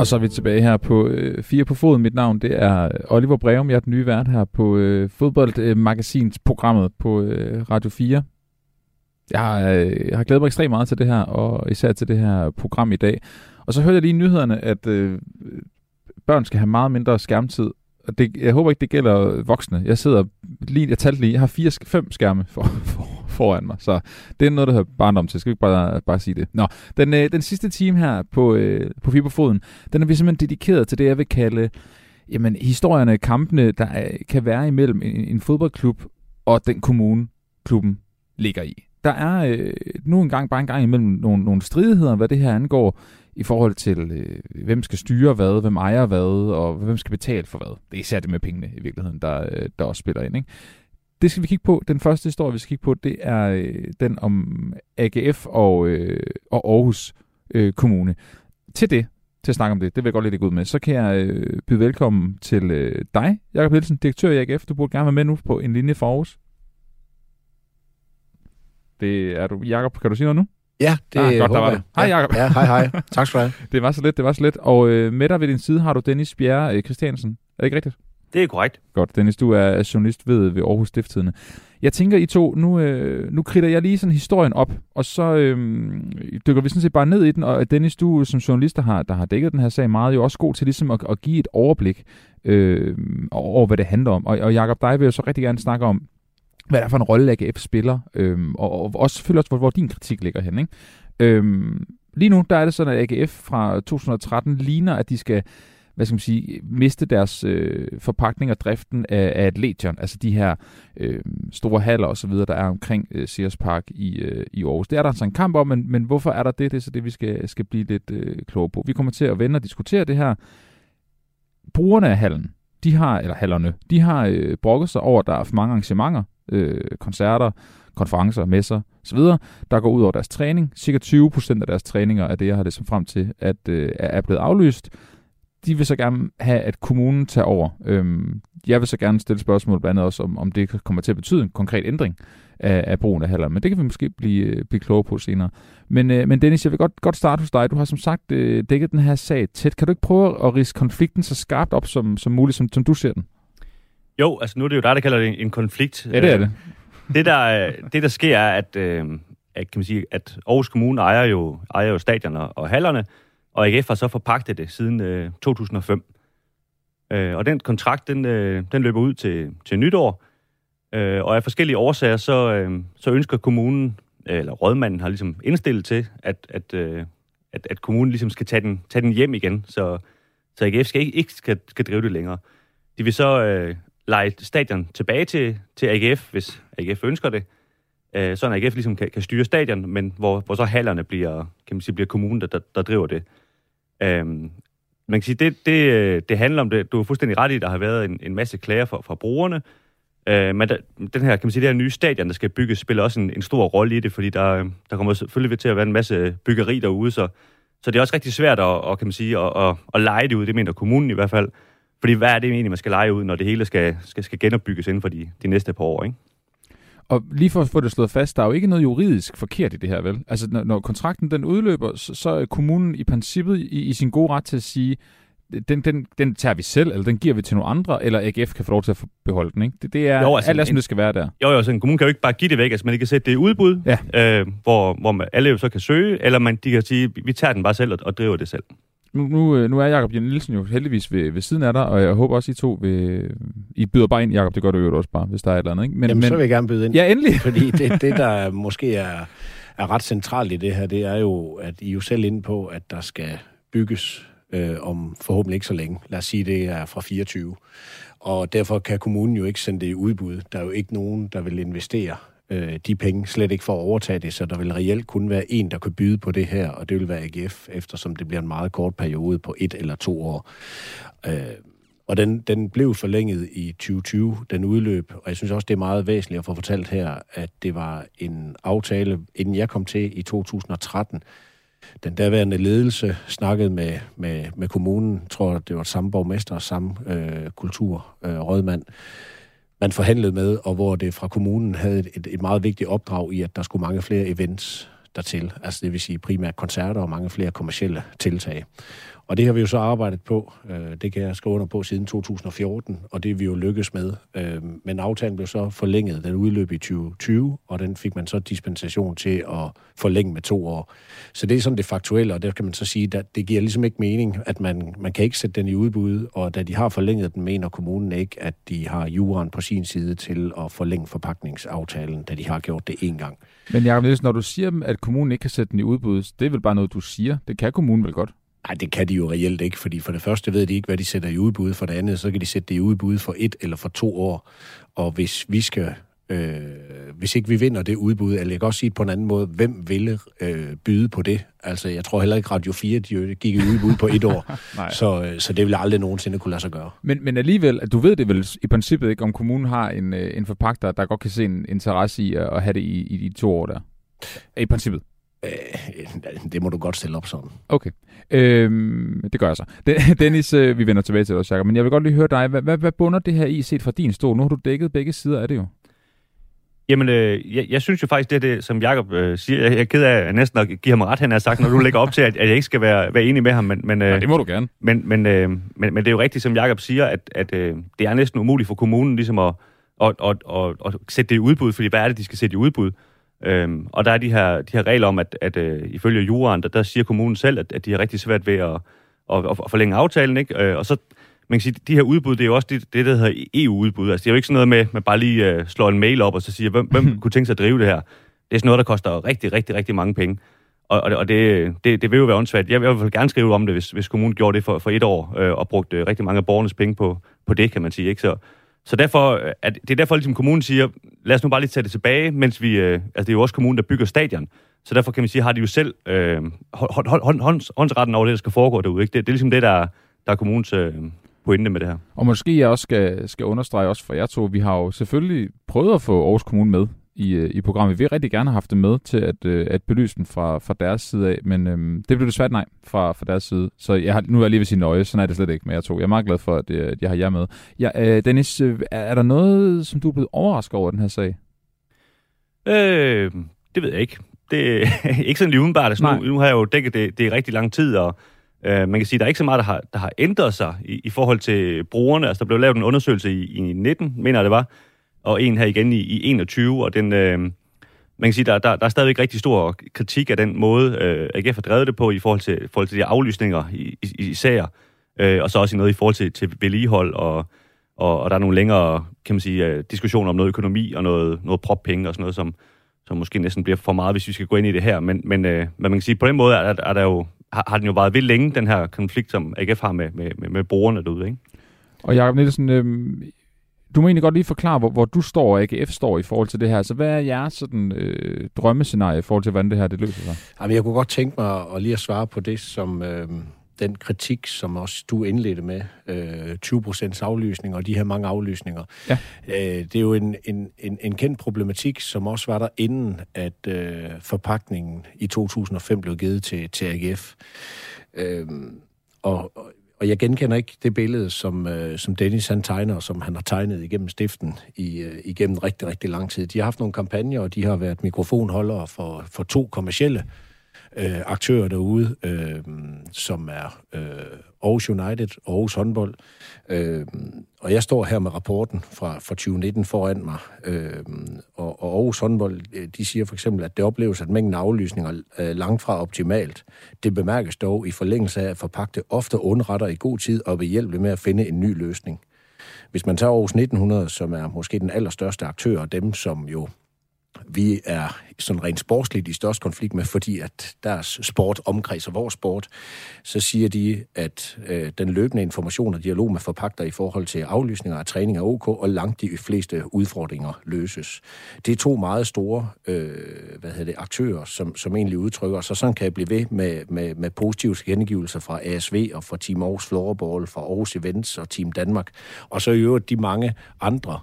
Og så er vi tilbage her på øh, Fire på Foden. Mit navn det er øh, Oliver Breum. Jeg er den nye vært her på øh, fodboldmagasinsprogrammet på øh, Radio 4. Jeg har, øh, jeg har glædet mig ekstremt meget til det her, og især til det her program i dag. Og så hørte jeg lige i nyhederne, at øh, børn skal have meget mindre skærmtid. Og det, jeg håber ikke, det gælder voksne. Jeg sidder lige, jeg talte lige, jeg har fire, fem skærme for, for, foran mig. Så det er noget, der hører barndom til. Skal vi ikke bare, bare sige det? Nå, den, øh, den sidste time her på, øh, på Fiberfoden, den er vi simpelthen dedikeret til det, jeg vil kalde jamen, historierne, kampene, der øh, kan være imellem en, en fodboldklub og den kommune, klubben ligger i. Der er øh, nu engang bare en gang imellem nogle, nogle stridigheder, hvad det her angår, i forhold til, øh, hvem skal styre hvad, hvem ejer hvad, og hvem skal betale for hvad. Det er især det med pengene i virkeligheden, der, øh, der også spiller ind. Ikke? Det skal vi kigge på. Den første historie, vi skal kigge på, det er øh, den om AGF og, øh, og Aarhus øh, Kommune. Til det, til at snakke om det, det vil jeg godt lidt ud med, så kan jeg øh, byde velkommen til øh, dig, Jakob Nielsen, direktør i AGF. Du burde gerne være med nu på en linje for Aarhus. Det er du. Jakob, kan du sige noget nu? Ja, det ah, godt, der var det. Hej, ja, Jacob. Ja, hej, hej. Tak skal du have. det var så lidt, det var så lidt. Og øh, med dig ved din side har du Dennis Bjerre øh, Christiansen. Er det ikke rigtigt? Det er korrekt. Godt, Dennis, du er journalist ved, ved Aarhus Stifttidene. Jeg tænker, I to, nu, øh, nu kritter jeg lige sådan historien op, og så øh, dykker vi sådan set bare ned i den, og Dennis, du som journalist, der har, der har dækket den her sag meget, er jo også god til ligesom at, at give et overblik øh, over, hvad det handler om. Og, og Jacob, dig vil jeg så rigtig gerne snakke om, hvad det er for en rolle AGF spiller, øh, og, og også selvfølgelig også, hvor, hvor din kritik ligger hen. Ikke? Øh, lige nu, der er det sådan, at AGF fra 2013 ligner, at de skal hvad skal man sige, miste deres øh, forpakning og driften af, af Atletion, altså de her øh, store haller og så videre, der er omkring øh, Sears Park i, øh, i Aarhus. Det er der altså en kamp om, men, men hvorfor er der det? Det er så det, vi skal, skal blive lidt øh, klogere på. Vi kommer til at vende og diskutere det her. Brugerne af hallen, de har, eller hallerne, de har øh, brokket sig over, at der er for mange arrangementer, øh, koncerter, konferencer, messer osv., der går ud over deres træning. Cirka 20% af deres træninger er det, jeg har det som frem til, at øh, er blevet aflyst de vil så gerne have, at kommunen tager over. Øhm, jeg vil så gerne stille spørgsmål blandt andet også, om, om det kommer til at betyde en konkret ændring af, af brugen af haller. Men det kan vi måske blive, øh, blive klogere på senere. Men, øh, men Dennis, jeg vil godt, godt starte hos dig. Du har som sagt øh, dækket den her sag tæt. Kan du ikke prøve at rise konflikten så skarpt op som, som muligt, som, som du ser den? Jo, altså nu er det jo dig, der kalder det en, en konflikt. Ja, det er det. Det, der, det, der sker, er, at, øh, at, kan man sige, at Aarhus Kommune ejer jo, ejer jo stadioner og hallerne, og AGF har så forpagtet det siden øh, 2005. Øh, og den kontrakt, den, øh, den løber ud til, til nytår, øh, og af forskellige årsager, så, øh, så ønsker kommunen, eller rådmanden har ligesom indstillet til, at, at, øh, at, at kommunen ligesom skal tage den, tage den hjem igen, så, så AGF skal ikke, ikke skal, skal drive det længere. De vil så øh, lege stadion tilbage til, til AGF, hvis AGF ønsker det, øh, så AGF ligesom kan, kan styre stadion, men hvor, hvor så hallerne bliver, kan man sige, bliver kommunen, der, der, der driver det. Øhm, man kan sige, det, det, øh, det handler om det. Du er fuldstændig ret i, at der har været en, en masse klager fra, fra brugerne. Øh, men der, den her, kan man sige, det her nye stadion, der skal bygges, spiller også en, en stor rolle i det, fordi der, der kommer selvfølgelig til at være en masse byggeri derude, så, så det er også rigtig svært at, at kan man sige, at, at, at lege det ud, det mener kommunen i hvert fald. Fordi hvad er det egentlig, man skal lege ud, når det hele skal, skal, skal genopbygges inden for de, de næste par år, ikke? Og lige for at få det slået fast, der er jo ikke noget juridisk forkert i det her, vel? Altså, når, når kontrakten den udløber, så, så er kommunen i princippet i, i sin gode ret til at sige, den, den, den tager vi selv, eller den giver vi til nogle andre, eller AGF kan få lov til at beholde den, ikke? Det, det er jo, altså, alt, som det skal være der. Jo, jo, så en kommune kan jo ikke bare give det væk, altså man kan sætte det i udbud, ja. øh, hvor, hvor man, alle jo så kan søge, eller man de kan sige, vi tager den bare selv og, og driver det selv nu, nu, øh, nu er Jakob Jan Nielsen jo heldigvis ved, ved siden af dig, og jeg håber også, I to vil... I byder bare ind, Jakob, det gør du jo også bare, hvis der er et eller andet, ikke? Men, Jamen, men, så vil jeg gerne byde ind. Ja, endelig. fordi det, det, der måske er, er ret centralt i det her, det er jo, at I jo selv inde på, at der skal bygges øh, om forhåbentlig ikke så længe. Lad os sige, det er fra 24. Og derfor kan kommunen jo ikke sende det i udbud. Der er jo ikke nogen, der vil investere øh, de penge, slet ikke for at overtage det, så der vil reelt kun være en, der kan byde på det her, og det vil være AGF, eftersom det bliver en meget kort periode på et eller to år. Øh, og den, den blev forlænget i 2020, den udløb, og jeg synes også, det er meget væsentligt at få fortalt her, at det var en aftale, inden jeg kom til i 2013, den daværende ledelse snakkede med, med, med kommunen, tror det var samme borgmester og samme øh, kulturrådmand, øh, man forhandlede med, og hvor det fra kommunen havde et, et meget vigtigt opdrag i, at der skulle mange flere events dertil. Altså det vil sige primært koncerter og mange flere kommersielle tiltag. Og det har vi jo så arbejdet på. Øh, det kan jeg skrive under på siden 2014, og det er vi jo lykkes med. Øh, men aftalen blev så forlænget. Den udløb i 2020, og den fik man så dispensation til at forlænge med to år. Så det er sådan det faktuelle, og der kan man så sige, at det giver ligesom ikke mening, at man, man kan ikke sætte den i udbud, og da de har forlænget den, mener kommunen ikke, at de har juraen på sin side til at forlænge forpakningsaftalen, da de har gjort det en gang. Men Jacob Nielsen, når du siger, at kommunen ikke kan sætte den i udbud, det er vel bare noget, du siger. Det kan kommunen vel godt? Nej, det kan de jo reelt ikke, fordi for det første ved de ikke, hvad de sætter i udbud, for det andet, så kan de sætte det i udbud for et eller for to år. Og hvis vi skal Øh, hvis ikke vi vinder det udbud, eller jeg kan også sige det på en anden måde, hvem ville øh, byde på det? Altså, jeg tror heller ikke Radio 4 de gik i udbud på et år, så, øh, så det ville aldrig nogensinde kunne lade sig gøre. Men, men alligevel, du ved det vel i princippet ikke, om kommunen har en, øh, en forpagter, der godt kan se en interesse i at have det i, i de to år der? I princippet. Øh, det må du godt stille op sådan. Okay. Øhm, det gør jeg så. Dennis, øh, vi vender tilbage til dig, Jacob, men jeg vil godt lige høre dig. Hvad, hvad, hvad bunder det her i set fra din stol? Nu har du dækket begge sider af det jo. Jamen, øh, jeg, jeg synes jo faktisk, det er det, som Jacob øh, siger. Jeg, jeg er ked af næsten at give ham ret, han har sagt, når du lægger op til, at, at jeg ikke skal være, være enig med ham. Men, men, øh, ja, det må du gerne. Men, men, øh, men, men det er jo rigtigt, som Jacob siger, at, at øh, det er næsten umuligt for kommunen ligesom at, at, at, at, at sætte det i udbud, fordi hvad er det, de skal sætte i udbud? Øhm, og der er de her, de her regler om, at, at øh, ifølge juraen, der, der siger kommunen selv, at, at de har rigtig svært ved at, at, at forlænge aftalen, ikke? Øh, og så man kan sige, de her udbud, det er jo også det, det der hedder EU-udbud. Altså, det er jo ikke sådan noget med, at man bare lige uh, slår en mail op og så siger, hvem, hvem kunne tænke sig at drive det her? Det er sådan noget, der koster rigtig, rigtig, rigtig mange penge. Og, og, og det, det, det vil jo være åndssvagt. Jeg, jeg vil gerne skrive om det, hvis, hvis kommunen gjorde det for, for et år, øh, og brugte øh, rigtig mange af borgernes penge på, på det, kan man sige. Ikke? Så, så derfor, øh, at, det er derfor, ligesom kommunen siger, lad os nu bare lige tage det tilbage, mens vi... Øh, altså, det er jo også kommunen, der bygger stadion. Så derfor kan man sige, har de jo selv øh, hånd, hånd, hånd, hånd, håndsretten over det, der skal foregå derude. Ikke? Det, det er ligesom det, der, der er kommunens øh, pointe med det her. Og måske jeg også skal, skal understrege også for jer to, vi har jo selvfølgelig prøvet at få Aarhus Kommune med i, øh, i programmet. Vi vil rigtig gerne have haft det med til at, øh, at belyse den fra, fra deres side af, men øhm, det blev desværre nej fra, fra deres side. Så jeg har, nu er jeg lige ved sige nøje, sådan er det slet ikke med jer to. Jeg er meget glad for, at, øh, at jeg har jer med. Ja, øh, Dennis, øh, er, er der noget, som du er blevet overrasket over den her sag? Øh, det ved jeg ikke. Det er ikke sådan lige udenbart. Altså, nu, nu har jeg jo dækket det, det i rigtig lang tid, og Øh, man kan sige, at der er ikke så meget, der har, der har ændret sig i, i forhold til brugerne. Altså, der blev lavet en undersøgelse i, i 19, mener jeg det var, og en her igen i, i 21, og den... Øh, man kan sige, der, der, der er stadigvæk rigtig stor kritik af den måde, øh, AGF har drevet det på i forhold til, i forhold til de aflysninger i, i, i sager, øh, og så også i noget i forhold til, til vedligehold, og, og, og der er nogle længere, kan man sige, øh, diskussioner om noget økonomi og noget, noget proppenge og sådan noget, som, som måske næsten bliver for meget, hvis vi skal gå ind i det her. Men, men øh, man kan sige, på den måde er, er der jo har, har den jo været ved længe, den her konflikt, som AGF har med, med, med, med brugerne derude. Ikke? Og Jacob Nielsen, øh, du må egentlig godt lige forklare, hvor, hvor du står og AGF står i forhold til det her. Så hvad er jeres sådan, øh, drømmescenarie i forhold til, hvordan det her det løser sig? Jamen, jeg kunne godt tænke mig at lige at svare på det, som... Øh den kritik, som også du indledte med, øh, 20 procents aflysning og de her mange aflysninger. Ja. Øh, det er jo en, en, en, en kendt problematik, som også var der inden, at øh, forpakningen i 2005 blev givet til, til AGF. Øh, og, og og jeg genkender ikke det billede, som, øh, som Dennis han tegner, som han har tegnet igennem stiften i, øh, igennem rigtig, rigtig lang tid. De har haft nogle kampagner, og de har været mikrofonholdere for, for to kommercielle øh, Øh, aktører derude, øh, som er øh, Aarhus United, Aarhus håndbold. Øh, og jeg står her med rapporten fra, fra 2019 foran mig. Øh, og, og Aarhus håndbold, øh, de siger for eksempel, at det opleves, at mængden af aflysninger øh, er langt fra optimalt. Det bemærkes dog i forlængelse af at forpagte ofte undretter i god tid og vil hjælpe med at finde en ny løsning. Hvis man tager Aarhus 1900, som er måske den allerstørste aktør, og dem, som jo vi er sådan rent sportsligt i størst konflikt med, fordi at deres sport omkredser vores sport, så siger de, at øh, den løbende information og dialog med forpagter i forhold til aflysninger af træning er ok, og langt de fleste udfordringer løses. Det er to meget store øh, hvad hedder det, aktører, som, som egentlig udtrykker, så sådan kan jeg blive ved med, med, med positive gengivelser fra ASV og fra Team Aarhus Floorball, fra Aarhus Events og Team Danmark, og så i øvrigt de mange andre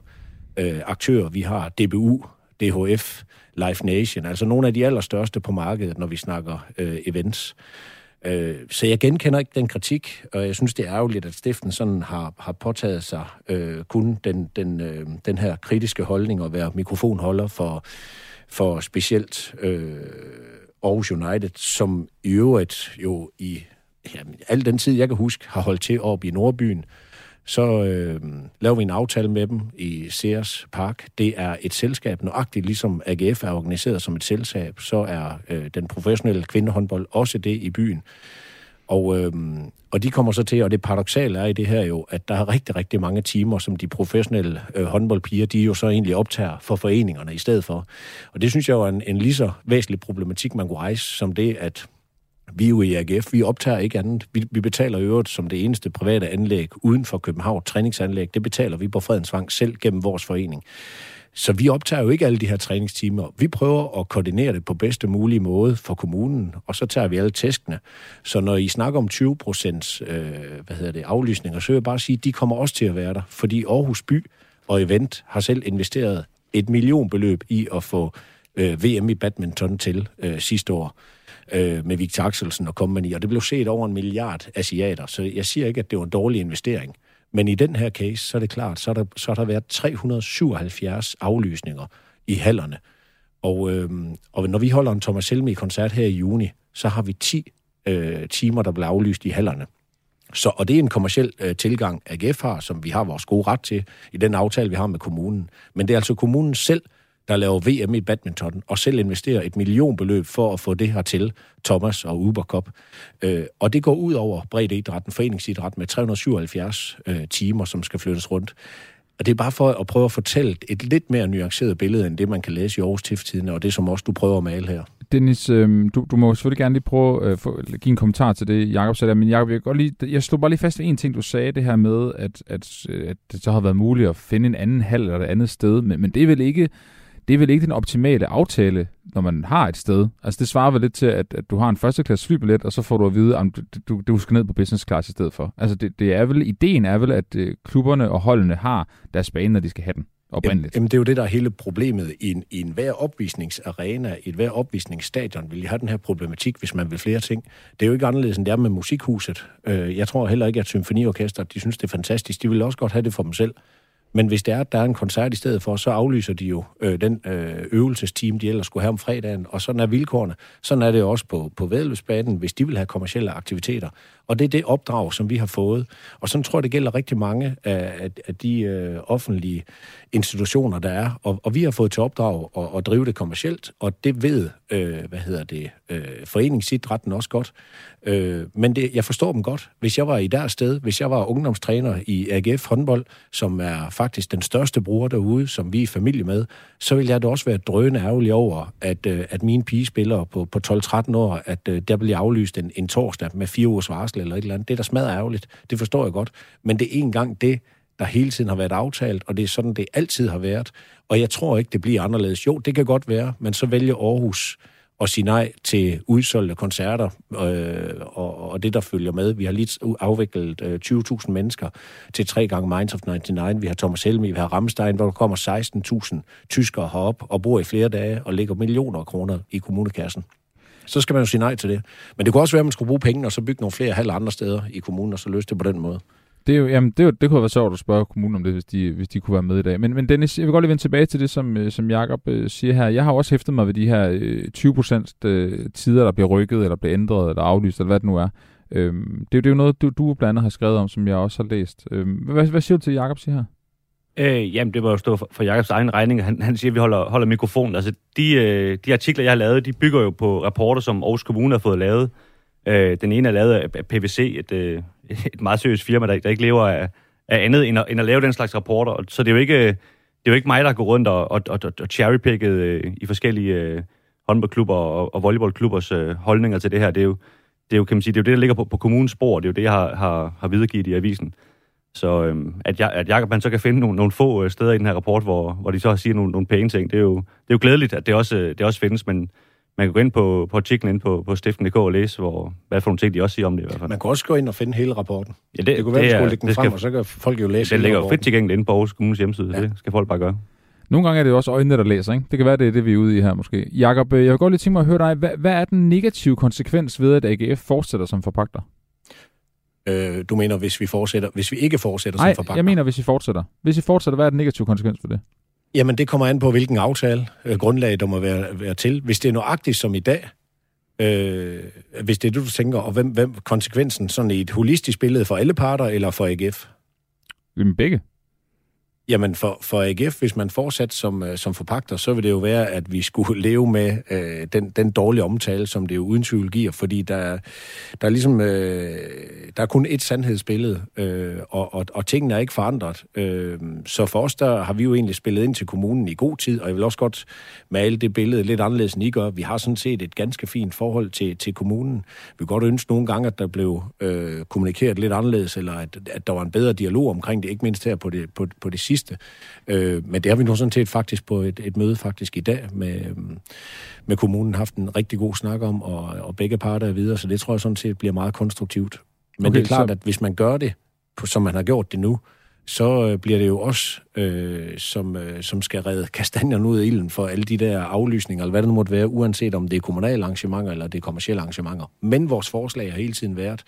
øh, aktører, vi har, DBU, DHF, Live Nation, altså nogle af de allerstørste på markedet, når vi snakker øh, events. Øh, så jeg genkender ikke den kritik, og jeg synes, det er ærgerligt, at Stiften sådan har, har påtaget sig øh, kun den, den, øh, den her kritiske holdning og være mikrofonholder for, for specielt øh, Aarhus United, som i øvrigt jo i jamen, al den tid, jeg kan huske, har holdt til op i Nordbyen, så øh, laver vi en aftale med dem i Sears Park. Det er et selskab, nøjagtigt ligesom AGF er organiseret som et selskab, så er øh, den professionelle kvindehåndbold også det i byen. Og, øh, og de kommer så til, og det paradoxale er i det her jo, at der er rigtig, rigtig mange timer, som de professionelle øh, håndboldpiger, de jo så egentlig optager for foreningerne i stedet for. Og det synes jeg jo er en, en lige så væsentlig problematik, man kunne rejse, som det, at vi jo i AGF, vi optager ikke andet. Vi, vi betaler øvrigt som det eneste private anlæg uden for København, træningsanlæg, det betaler vi på Fredensvang selv gennem vores forening. Så vi optager jo ikke alle de her træningstimer. Vi prøver at koordinere det på bedste mulige måde for kommunen, og så tager vi alle tæskene. Så når I snakker om 20 procents øh, hvad hedder det, aflysninger, så vil jeg bare sige, at de kommer også til at være der, fordi Aarhus By og Event har selv investeret et millionbeløb i at få øh, VM i badminton til øh, sidste år øh, med Victor Axelsen og company, og det blev set over en milliard asiater, så jeg siger ikke, at det var en dårlig investering. Men i den her case, så er det klart, så har der, så har der været 377 aflysninger i hallerne. Og, øh, og når vi holder en Thomas Helmi-koncert her i juni, så har vi 10 øh, timer, der bliver aflyst i hallerne. Så, og det er en kommersiel øh, tilgang, AGF har, som vi har vores gode ret til i den aftale, vi har med kommunen. Men det er altså kommunen selv, der laver VM i badminton, og selv investerer et millionbeløb for at få det her til, Thomas og Uber Cup. Øh, og det går ud over breddeidrætten, foreningsidrætten med 377 øh, timer, som skal flyttes rundt. Og det er bare for at prøve at fortælle et lidt mere nuanceret billede, end det, man kan læse i Aarhus Stiftstidende, og det, som også du prøver at male her. Dennis, øh, du, du må selvfølgelig gerne lige prøve at øh, give en kommentar til det, Jacob sagde men Jacob, jeg, godt lige, jeg slog bare lige fast ved en ting, du sagde, det her med, at, at, at det så har været muligt at finde en anden hal eller et andet sted, men, men det er vel ikke det er vel ikke den optimale aftale, når man har et sted. Altså det svarer vel lidt til, at, at du har en førsteklasse flybillet, og så får du at vide, at du, du, du skal ned på business class i stedet for. Altså det, det er vel, ideen er vel, at øh, klubberne og holdene har deres bane, når de skal have den oprindeligt. Jamen, det er jo det, der er hele problemet. I en, i enhver opvisningsarena, i enhver opvisningsstadion, vil I have den her problematik, hvis man vil flere ting. Det er jo ikke anderledes, end det er med musikhuset. Øh, jeg tror heller ikke, at symfoniorkester, de synes, det er fantastisk. De vil også godt have det for dem selv. Men hvis det er, at der er en koncert i stedet for, så aflyser de jo øh, den øh, øvelsesteam, de ellers skulle have om fredagen. Og sådan er vilkårene. Sådan er det også på, på vedløbsbanen, hvis de vil have kommersielle aktiviteter. Og det er det opdrag, som vi har fået. Og sådan tror jeg, det gælder rigtig mange af, af de øh, offentlige institutioner, der er. Og, og vi har fået til opdrag at, at drive det kommercielt, og det ved, øh, hvad hedder det, øh, foreningsidrætten også godt. Øh, men det, jeg forstår dem godt. Hvis jeg var i deres sted, hvis jeg var ungdomstræner i AGF håndbold, som er faktisk den største bruger derude, som vi er familie med, så ville jeg da også være drøne ærgerlig over, at, øh, at mine pigespillere på, på 12-13 år, at øh, der bliver aflyst en, en torsdag med fire ugers varsel eller et eller andet. Det er da smadret ærgerligt. Det forstår jeg godt. Men det er en gang det, der hele tiden har været aftalt, og det er sådan, det altid har været. Og jeg tror ikke, det bliver anderledes. Jo, det kan godt være, men så vælger Aarhus at sige nej til udsolgte koncerter øh, og, og det, der følger med. Vi har lige afviklet øh, 20.000 mennesker til tre gange Minds of 99. Vi har Thomas Helmi, vi har Rammstein, hvor der kommer 16.000 tyskere herop og bor i flere dage og lægger millioner af kroner i kommunekassen. Så skal man jo sige nej til det. Men det kunne også være, at man skulle bruge penge og så bygge nogle flere halv andre steder i kommunen og så løse det på den måde. Det, er jo, jamen, det, er jo, det kunne være sjovt at spørge kommunen om det, hvis de, hvis de kunne være med i dag. Men, men Dennis, jeg vil godt lige vende tilbage til det, som, øh, som Jacob øh, siger her. Jeg har også hæftet mig ved de her øh, 20 procent øh, tider, der bliver rykket, eller bliver ændret, eller aflyst, eller hvad det nu er. Øhm, det, det er jo noget, du, du blandt andet har skrevet om, som jeg også har læst. Øhm, hvad, hvad siger du til, Jacob siger her? Øh, jamen, det var jo stå for, for Jakobs egen regning. Han, han siger, at vi holder, holder mikrofonen. Altså, de, øh, de artikler, jeg har lavet, de bygger jo på rapporter, som Aarhus Kommune har fået lavet. Øh, den ene er lavet af PVC, et, øh, et meget seriøst firma, der, der ikke lever af, af andet end at, end at lave den slags rapporter. Så det er jo ikke, øh, det er jo ikke mig, der går rundt og, og, og, og cherrypicket øh, i forskellige øh, håndboldklubber og, og volleyballklubbers øh, holdninger til det her. Det er jo, det er jo, kan man sige, det er jo det, der ligger på, på kommunens spor. Det er jo det, jeg har, har, har videregivet i avisen. Så øhm, at, jeg, at Jacob man så kan finde nogle, nogle få øh, steder i den her rapport, hvor, hvor de så siger nogle, nogle pæne ting, det er, jo, det er jo glædeligt, at det også, det også findes, men man kan gå ind på, på artiklen ind på, på stiften.dk og læse, hvor, hvad for nogle ting de også siger om det i hvert fald. Man kan også gå ind og finde hele rapporten. Ja, det, det kunne være, at skulle lægge den frem, skal, og så kan folk jo læse Det ligger jo fedt tilgængeligt inde på Aarhus Kommunes hjemmeside, ja. det skal folk bare gøre. Nogle gange er det jo også øjnene, der læser, ikke? Det kan være, det er det, vi er ude i her måske. Jakob, øh, jeg vil godt lige tænke mig at høre dig. Hvad, hvad er den negative konsekvens ved, at AGF fortsætter som forpagter? Øh, du mener, hvis vi fortsætter, hvis vi ikke fortsætter Ej, som forpagter? jeg mener, hvis vi fortsætter. Hvis vi fortsætter, hvad er den negative konsekvens for det? Jamen, det kommer an på, hvilken aftale, øh, grundlag der må være, være til. Hvis det er nøjagtigt som i dag, Øh, hvis det er det, du tænker, og hvem, hvem konsekvensen sådan i et holistisk billede for alle parter, eller for AGF? Jamen begge. Jamen for, for AGF, hvis man fortsat som, øh, som forpagter, så vil det jo være, at vi skulle leve med øh, den, den dårlige omtale, som det jo uden tvivl giver, fordi der, der er ligesom, øh, der er kun et sandhedsbillede, øh, og, og, og tingene er ikke forandret. Øh, så for os, der har vi jo egentlig spillet ind til kommunen i god tid, og jeg vil også godt male det billede lidt anderledes, end I gør. Vi har sådan set et ganske fint forhold til, til kommunen. Vi vil godt ønske nogle gange, at der blev øh, kommunikeret lidt anderledes, eller at, at der var en bedre dialog omkring det, ikke mindst her på det, på, på det sidste sidste. Øh, men det har vi nu sådan set faktisk på et, et møde faktisk i dag med, med kommunen haft en rigtig god snak om, og, og begge parter er videre, så det tror jeg sådan set bliver meget konstruktivt. Men okay, det er klart, så... at hvis man gør det, som man har gjort det nu, så øh, bliver det jo også, øh, som, øh, som skal redde kastanjerne ud af ilden for alle de der aflysninger, eller hvad det nu måtte være, uanset om det er kommunale arrangementer eller det er kommersielle arrangementer. Men vores forslag har hele tiden været,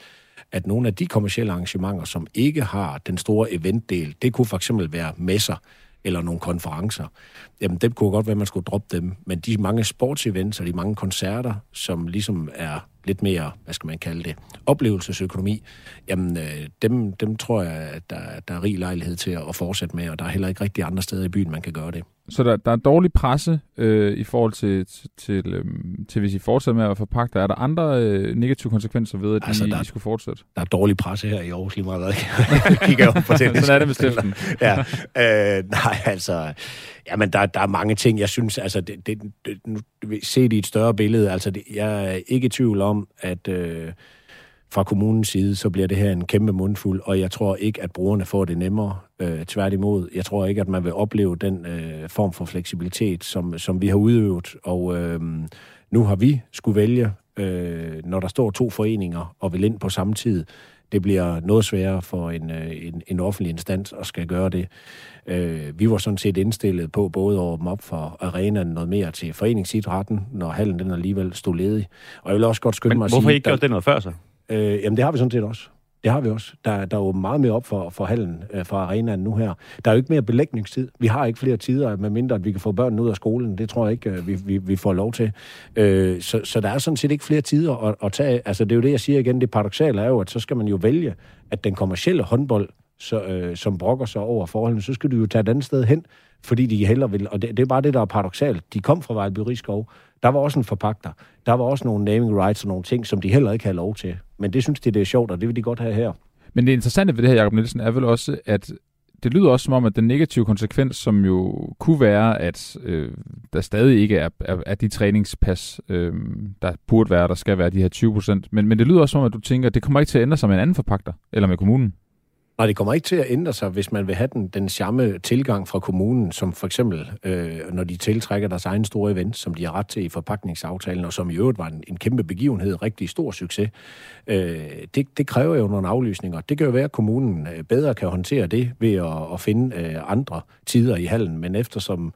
at nogle af de kommersielle arrangementer, som ikke har den store eventdel, det kunne for eksempel være messer eller nogle konferencer, jamen det kunne godt være, at man skulle droppe dem. Men de mange sportsevents og de mange koncerter, som ligesom er lidt mere, hvad skal man kalde det, oplevelsesøkonomi, jamen øh, dem, dem tror jeg, at der, der er rig lejlighed til at fortsætte med, og der er heller ikke rigtig andre steder i byen, man kan gøre det. Så der, der er dårlig presse øh, i forhold til, til, til, øh, til, hvis I fortsætter med at forpagte. Er der andre øh, negative konsekvenser ved, at altså, I, der, I skulle fortsætte? Der er dårlig presse her i Aarhus lige meget. Jeg kigger jo på det. Sådan er det stiften. ja, øh, nej, altså... Jamen, der, der er mange ting, jeg synes, altså, det, det, det, nu, set i et større billede, altså, det, jeg er ikke i tvivl om, at øh, fra kommunens side, så bliver det her en kæmpe mundfuld, og jeg tror ikke, at brugerne får det nemmere. Øh, tværtimod, jeg tror ikke, at man vil opleve den øh, form for fleksibilitet, som, som vi har udøvet, og øh, nu har vi skulle vælge, øh, når der står to foreninger og vil ind på samme tid, det bliver noget sværere for en, øh, en, en offentlig instans at skal gøre det. Øh, vi var sådan set indstillet på både at åbne op for arenaen noget mere til foreningsidrætten, når hallen den alligevel stod ledig. Og jeg vil også godt skynde Men mig at sige... hvorfor ikke gjort det noget før så? Øh, jamen det har vi sådan set også. Det har vi også. Der, der er jo meget mere op for, for hallen, øh, for arenaen nu her. Der er jo ikke mere belægningstid. Vi har ikke flere tider, med mindre at vi kan få børnene ud af skolen. Det tror jeg ikke, øh, vi, vi, vi får lov til. Øh, så, så der er sådan set ikke flere tider at, at tage. Altså det er jo det, jeg siger igen. Det paradoxale er jo, at så skal man jo vælge, at den kommercielle håndbold, så, øh, som brokker sig over forholdene, så skal du jo tage et andet sted hen, fordi de heller vil. Og det, det er bare det, der er paradoxalt. De kom fra Vejlby Rigskov. Der var også en forpagter. Der var også nogle naming rights og nogle ting, som de heller ikke havde lov til. Men det synes de, det er sjovt, og det vil de godt have her. Men det interessante ved det her, Jacob Nielsen, er vel også, at det lyder også som om, at den negative konsekvens, som jo kunne være, at øh, der stadig ikke er, er, er de træningspas, øh, der burde være, der skal være de her 20 procent. Men, men det lyder også som om, at du tænker, at det kommer ikke til at ændre sig med en anden forpagter, eller med kommunen. Nej, det kommer ikke til at ændre sig, hvis man vil have den, den samme tilgang fra kommunen, som for eksempel, øh, når de tiltrækker deres egen store event, som de har ret til i forpakningsaftalen, og som i øvrigt var en, en kæmpe begivenhed, rigtig stor succes. Øh, det, det kræver jo nogle aflysninger. Det kan jo være, at kommunen øh, bedre kan håndtere det ved at, at finde øh, andre tider i hallen, men eftersom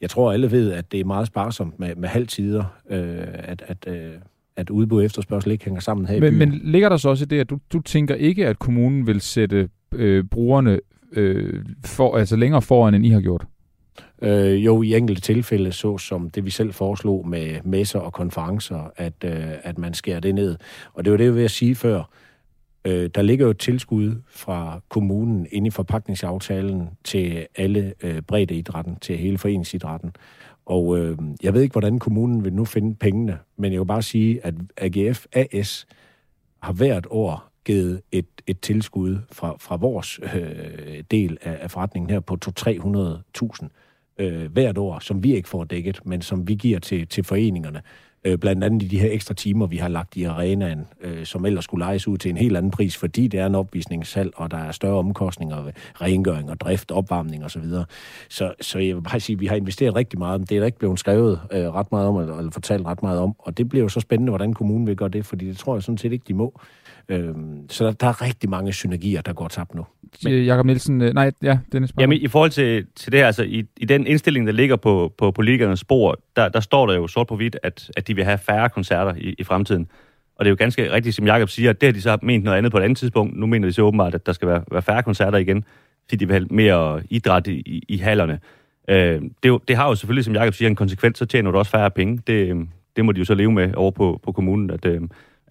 jeg tror, alle ved, at det er meget sparsomt med, med halvtider, øh, at, at øh, at udbud og efterspørgsel ikke hænger sammen her men, i byen. Men ligger der så også i det, at du, du tænker ikke, at kommunen vil sætte øh, brugerne øh, for, altså længere foran, end I har gjort? Øh, jo, i enkelte tilfælde, så som det vi selv foreslog med messer og konferencer, at, øh, at man skærer det ned. Og det var det, jeg vil sige før. Øh, der ligger jo et tilskud fra kommunen inde i forpakningsaftalen til alle øh, breddeidrætten, til hele foreningsidrætten. Og øh, jeg ved ikke, hvordan kommunen vil nu finde pengene, men jeg vil bare sige, at AGF AS har hvert år givet et, et tilskud fra, fra vores øh, del af, af forretningen her på 200-300.000 øh, hvert år, som vi ikke får dækket, men som vi giver til, til foreningerne. Øh, blandt andet i de her ekstra timer, vi har lagt i arenaen, øh, som ellers skulle lejes ud til en helt anden pris, fordi det er en opvisningssalg, og der er større omkostninger ved rengøring og drift, opvarmning osv. Så, så, så jeg vil bare sige, at vi har investeret rigtig meget, men det er der ikke blevet skrevet øh, ret meget om, eller, eller fortalt ret meget om, og det bliver jo så spændende, hvordan kommunen vil gøre det, fordi det tror jeg sådan set ikke, de må. Øhm, så der, der er rigtig mange synergier, der går tabt nu. Men, Jakob Nielsen, øh, nej, ja, Dennis. Jamen, i forhold til, til det her, altså i, i den indstilling, der ligger på, på politikernes spor, der, der står der jo sort på hvidt, at, at de vil have færre koncerter i, i fremtiden. Og det er jo ganske rigtigt, som Jakob siger, at det har de så ment noget andet på et andet tidspunkt. Nu mener de så åbenbart, at der skal være, være færre koncerter igen, fordi de vil have mere idræt i, i, i hallerne. Øh, det, jo, det har jo selvfølgelig, som Jakob siger, en konsekvens, så tjener du også færre penge. Det, det må de jo så leve med over på, på kommunen, at, øh,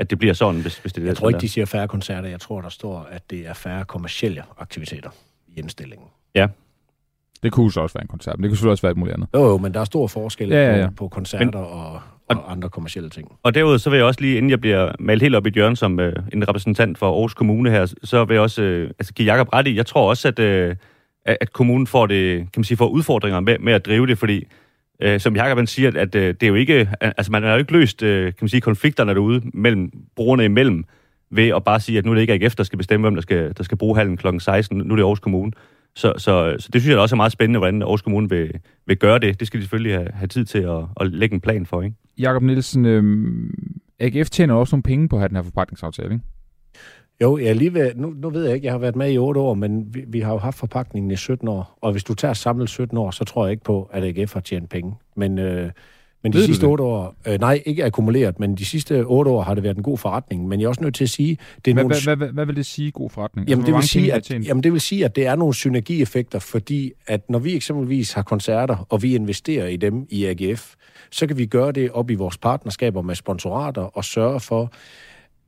at det bliver sådan, hvis, hvis det er Jeg tror ikke, der. de siger færre koncerter. Jeg tror, der står, at det er færre kommercielle aktiviteter i indstillingen. Det kunne så også være en koncert, men det kunne selvfølgelig også være et muligt andet. Jo, jo, men der er stor forskel Ja, ja, ja. På, på koncerter men, og, og andre kommercielle ting. Og derudover så vil jeg også lige, inden jeg bliver malet helt op i et hjørne som øh, en repræsentant for Aarhus Kommune her, så vil jeg også øh, altså give Jacob ret i, jeg tror også, at, øh, at kommunen får det, kan man sige, får udfordringer med, med at drive det, fordi øh, som Jacob han siger, at øh, det er jo ikke, altså man har jo ikke løst, øh, kan man sige, konflikterne derude mellem brugerne imellem, ved at bare sige, at nu er det ikke AGF, der skal bestemme, hvem der skal, der skal bruge hallen kl. 16, nu er det Aarhus Kommune. Så, så, så det synes jeg også er meget spændende, hvordan Aarhus Kommune vil, vil gøre det. Det skal de selvfølgelig have, have tid til at, at lægge en plan for, ikke? Jakob Nielsen, øh, AGF tjener også nogle penge på at have den her forpagtningsaftale, ikke? Jo, jeg lige ved, nu, nu ved jeg ikke, jeg har været med i 8 år, men vi, vi har jo haft forpakningen i 17 år. Og hvis du tager samlet 17 år, så tror jeg ikke på, at AGF har tjent penge. Men, øh, men de sidste det? 8 år, øh, nej, ikke akkumuleret, men de sidste 8 år har det været en god forretning. Men jeg er også nødt til at sige, det er Hvad, nogle... hvad, hvad, hvad, vil det sige, god forretning? Jamen, Altså, det vil sige, at, jamen, det vil sige, at det er nogle synergieffekter, fordi at når vi eksempelvis har koncerter, og vi investerer i dem i AGF, så kan vi gøre det op i vores partnerskaber med sponsorater og sørge for,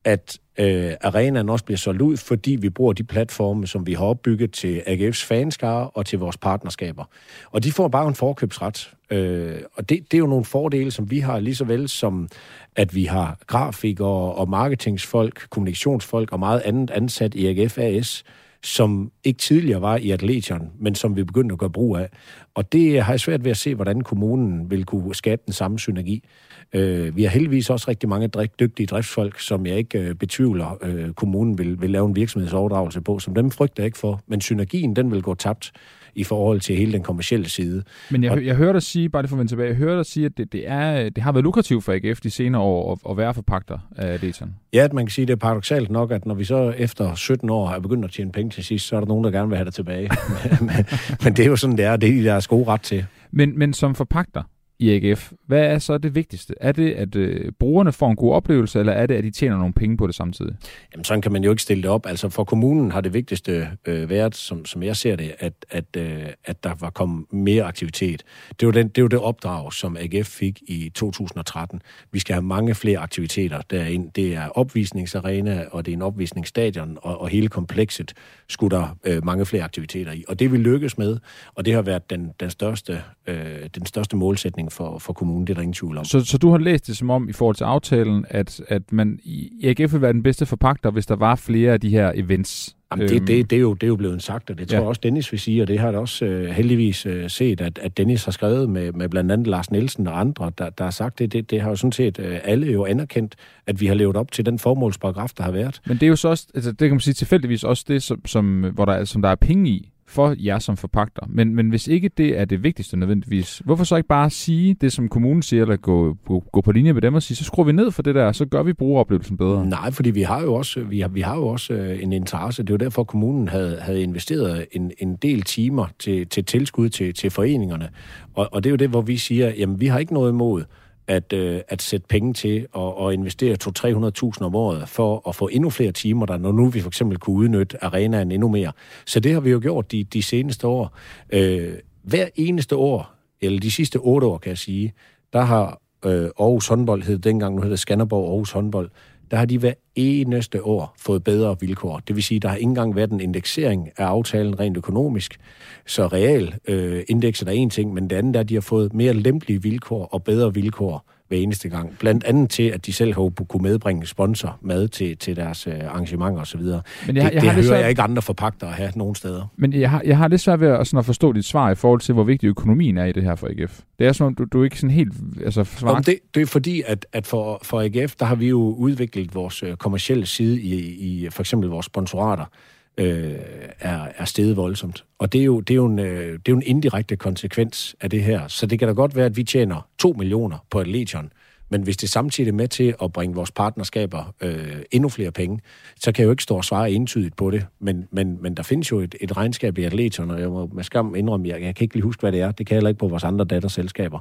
at øh, arenaen også bliver solgt ud, fordi vi bruger de platforme, som vi har opbygget til AGF's fanskare og til vores partnerskaber. Og de får bare en forkøbsret. Øh, og det, det er jo nogle fordele, som vi har lige så vel som, at vi har grafikere og marketingsfolk, kommunikationsfolk og meget andet ansat i AGF AS, som ikke tidligere var i Atletion, men som vi begyndte at gøre brug af. Og det har jeg svært ved at se, hvordan kommunen vil kunne skabe den samme synergi. Øh, vi har heldigvis også rigtig mange dygtige driftsfolk, som jeg ikke øh, betvivler, øh, kommunen vil, vil lave en virksomhedsoverdragelse på, som dem frygter jeg ikke for. Men synergien, den vil gå tabt i forhold til hele den kommercielle side. Men jeg, Og- jeg hører dig sige, bare det for at vende tilbage, jeg hører dig sige, at det, det, er, det har været lukrativt for AGF de senere år at, at være forpagter af Dayton. Ja, at man kan sige, det er paradoxalt nok, at når vi så efter 17 år har begyndt at tjene penge til sidst, så er der nogen, der gerne vil have det tilbage. men, men, men det er jo sådan, det er. Det er de deres gode ret til. Men, men som forpagter i AGF, hvad er så det vigtigste? Er det, at øh, brugerne får en god oplevelse, eller er det, at de tjener nogle penge på det samtidig? Jamen, sådan kan man jo ikke stille det op. Altså, for kommunen har det vigtigste øh, været, som, som jeg ser det, at, at, øh, at der var kommet mere aktivitet. Det var, den, det var det opdrag, som AGF fik i 2013. Vi skal have mange flere aktiviteter derind. Det er opvisningsarena, og det er en opvisningsstadion, og, og hele komplekset skulle der øh, mange flere aktiviteter i. Og det vi lykkes med, og det har været den, den, største, øh, den største målsætning for, for kommunen, det er der ingen tvivl om. Så, så du har læst det som om, i forhold til aftalen, at, at man i AGF vil være den bedste forpagter, hvis der var flere af de her events? Jamen, det, det, det, er jo, det er jo blevet sagt, og det tror Ja. også Dennis vil sige, og det har jeg også øh, heldigvis øh, set, at, at Dennis har skrevet med, med blandt andet Lars Nielsen og andre, der, der har sagt det. Det, det har jo sådan set øh, alle jo anerkendt, at vi har levet op til den formålsparagraf, der har været. Men det er jo så også, altså det kan man sige tilfældigvis også det, som, som, hvor der, er- som der er penge i for jer som forpagter. Men, men hvis ikke det er det vigtigste nødvendigvis, hvorfor så ikke bare sige det, som kommunen siger, eller gå, gå, gå på linje med dem og sige, så skruer vi ned for det der, så gør vi brugeroplevelsen bedre. Nej, fordi vi har jo også, vi har, vi har jo også øh, en interesse. Det er jo derfor, kommunen havde, havde investeret en, en del timer til, til tilskud til, til foreningerne. Og, og det er jo det, hvor vi siger, jamen vi har ikke noget imod at, øh, at sætte penge til og, og investere 200-300.000 om året for at få endnu flere timer der, når nu vi for eksempel kunne udnytte arenaen endnu mere. Så det har vi jo gjort de, de seneste år. Øh, hver eneste år, eller de sidste otte år, kan jeg sige, der har øh, Aarhus håndbold, hed dengang, nu hedder det Skanderborg Aarhus håndbold, der har de hver eneste år fået bedre vilkår. Det vil sige, der har ikke engang været en indeksering af aftalen rent økonomisk. Så real øh, indekset er en ting, men det andet er, at de har fået mere lempelige vilkår og bedre vilkår hver eneste gang. Blandt andet til, at de selv har kunne medbringe sponsor mad til, til deres øh, arrangementer osv. Men Det, jeg, det jeg, har hører lidt jeg svært, ikke andre forpagtere have nogen steder. men jeg har, jeg har lidt svært ved at, sådan at forstå dit svar i forhold til, hvor vigtig økonomien er i det her for AGF. Det er som om, du, du er ikke sådan helt altså, svarer. Om det, det er fordi, at, at for, for AGF, der har vi jo udviklet vores øh, kommercielle side i, i for eksempel vores sponsorater, øh, er, er steget voldsomt. Og det er, jo, det, er jo en, øh, det er jo en indirekte konsekvens af det her. Så det kan da godt være, at vi tjener 2 millioner på et legion, men hvis det samtidig er med til at bringe vores partnerskaber øh, endnu flere penge, så kan jeg jo ikke stå og svare entydigt på det. Men, men, men der findes jo et, et regnskab i Atleton, og jeg må med skam indrømme, jeg, jeg kan ikke lige huske, hvad det er. Det kan jeg heller ikke på vores andre datterselskaber.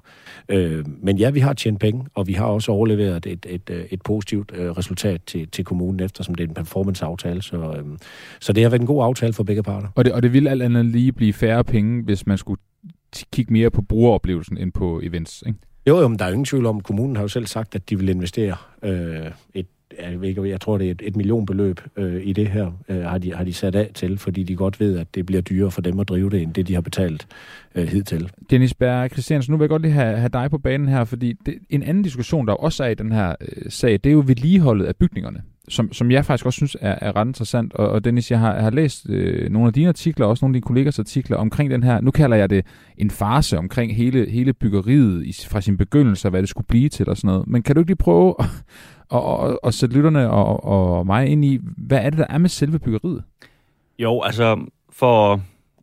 Øh, men ja, vi har tjent penge, og vi har også overleveret et, et, øh, et, positivt øh, resultat til, til kommunen, eftersom det er en performance-aftale. Så, øh, så det har været en god aftale for begge parter. Og det, og det vil alt andet lige blive færre penge, hvis man skulle kigge mere på brugeroplevelsen end på events, ikke? Jo, jo, men der er ingen tvivl om, kommunen har jo selv sagt, at de vil investere øh, et jeg, ikke, jeg tror, det er et, et millionbeløb øh, i det her, øh, har, de, har de sat af til, fordi de godt ved, at det bliver dyrere for dem at drive det, end det, de har betalt øh, hidtil. Dennis Berg Christiansen, nu vil jeg godt lige have, have dig på banen her, fordi det, en anden diskussion, der også er i den her øh, sag, det er jo vedligeholdet af bygningerne, som, som jeg faktisk også synes er, er ret interessant. Og, og Dennis, jeg har, jeg har læst øh, nogle af dine artikler, også nogle af dine kollegers artikler omkring den her, nu kalder jeg det en farse omkring hele, hele byggeriet i, fra sin begyndelse, og hvad det skulle blive til og sådan noget. Men kan du ikke lige prøve at, og, og, og sætte lytterne og, og mig ind i, hvad er det, der er med selve byggeriet? Jo, altså for,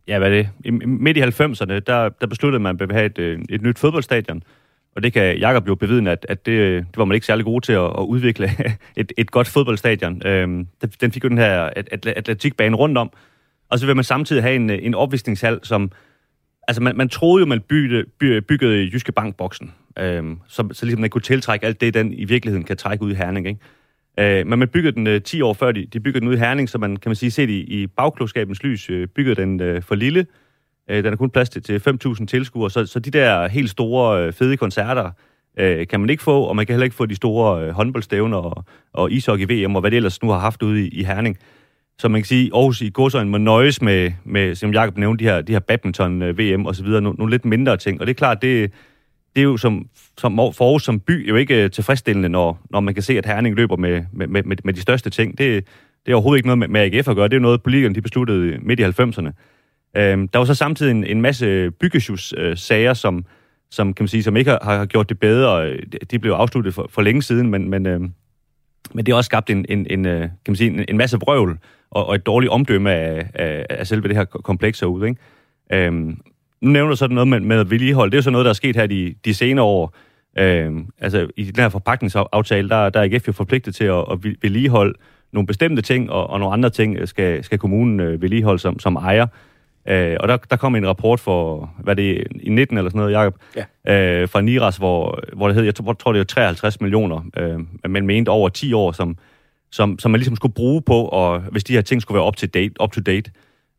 ja hvad er det, midt i 90'erne, der, der besluttede man, at man ville have et, øh, et nyt fodboldstadion. Og det kan Jakob jo bevidne, at, at det, øh, det var man ikke særlig god til at, at udvikle et, et godt fodboldstadion. Øhm, den fik jo den her atletikbane rundt om. Og så vil man samtidig have en, en opvisningshal, som... Altså, man, man troede jo, man byggede, byggede Jyske Bankboksen, øhm, så, så ligesom den kunne tiltrække alt det, den i virkeligheden kan trække ud i Herning, ikke? Øh, men man byggede den øh, 10 år før, de, de byggede den ud i Herning, så man, kan man sige, set i, i bagklogskabens lys, øh, byggede den øh, for lille, Øh, den er kun plads til, til 5.000 tilskuere, så, så de der helt store, øh, fede koncerter øh, kan man ikke få, og man kan heller ikke få de store øh, håndboldstævner og, og ishockey-VM, og hvad det ellers nu har haft ude i, i Herning. Så man kan sige, at Aarhus i godsøjen må nøjes med, med som Jacob nævnte, de her, de her badminton-VM øh, og så videre, nogle, nogle lidt mindre ting. Og det er klart, det, det er jo som, som for Aarhus som by jo ikke øh, tilfredsstillende, når, når man kan se, at Herning løber med, med, med, med de største ting. Det, det er overhovedet ikke noget med, med AGF at gøre. Det er jo noget, politikerne de besluttede midt i 90'erne. Øhm, der var så samtidig en, en masse byggesjus-sager, øh, som, som, kan man sige, som ikke har, har gjort det bedre. De blev afsluttet for, for længe siden, men, men, øh, men det har også skabt en, en, en, øh, kan man sige, en, en masse vrøvl og, og et dårligt omdømme af, af, af selve det her kompleks herude. Ikke? Øhm, nu nævner du sådan noget med, med vedligehold. Det er jo så noget, der er sket her de, de senere år. Øhm, altså i den her forpakningsaftale, der, der er IKF jo forpligtet til at, at vedligeholde nogle bestemte ting, og, og nogle andre ting skal, skal kommunen øh, vedligeholde som, som ejer. Øh, og der, der kom en rapport for, hvad det i 19 eller sådan noget, Jacob, ja. øh, fra NIRAS, hvor, hvor det hed, jeg tror, tror det er 53 millioner, øh, men mente over 10 år, som, som, som man ligesom skulle bruge på, og hvis de her ting skulle være up to date. Up to date.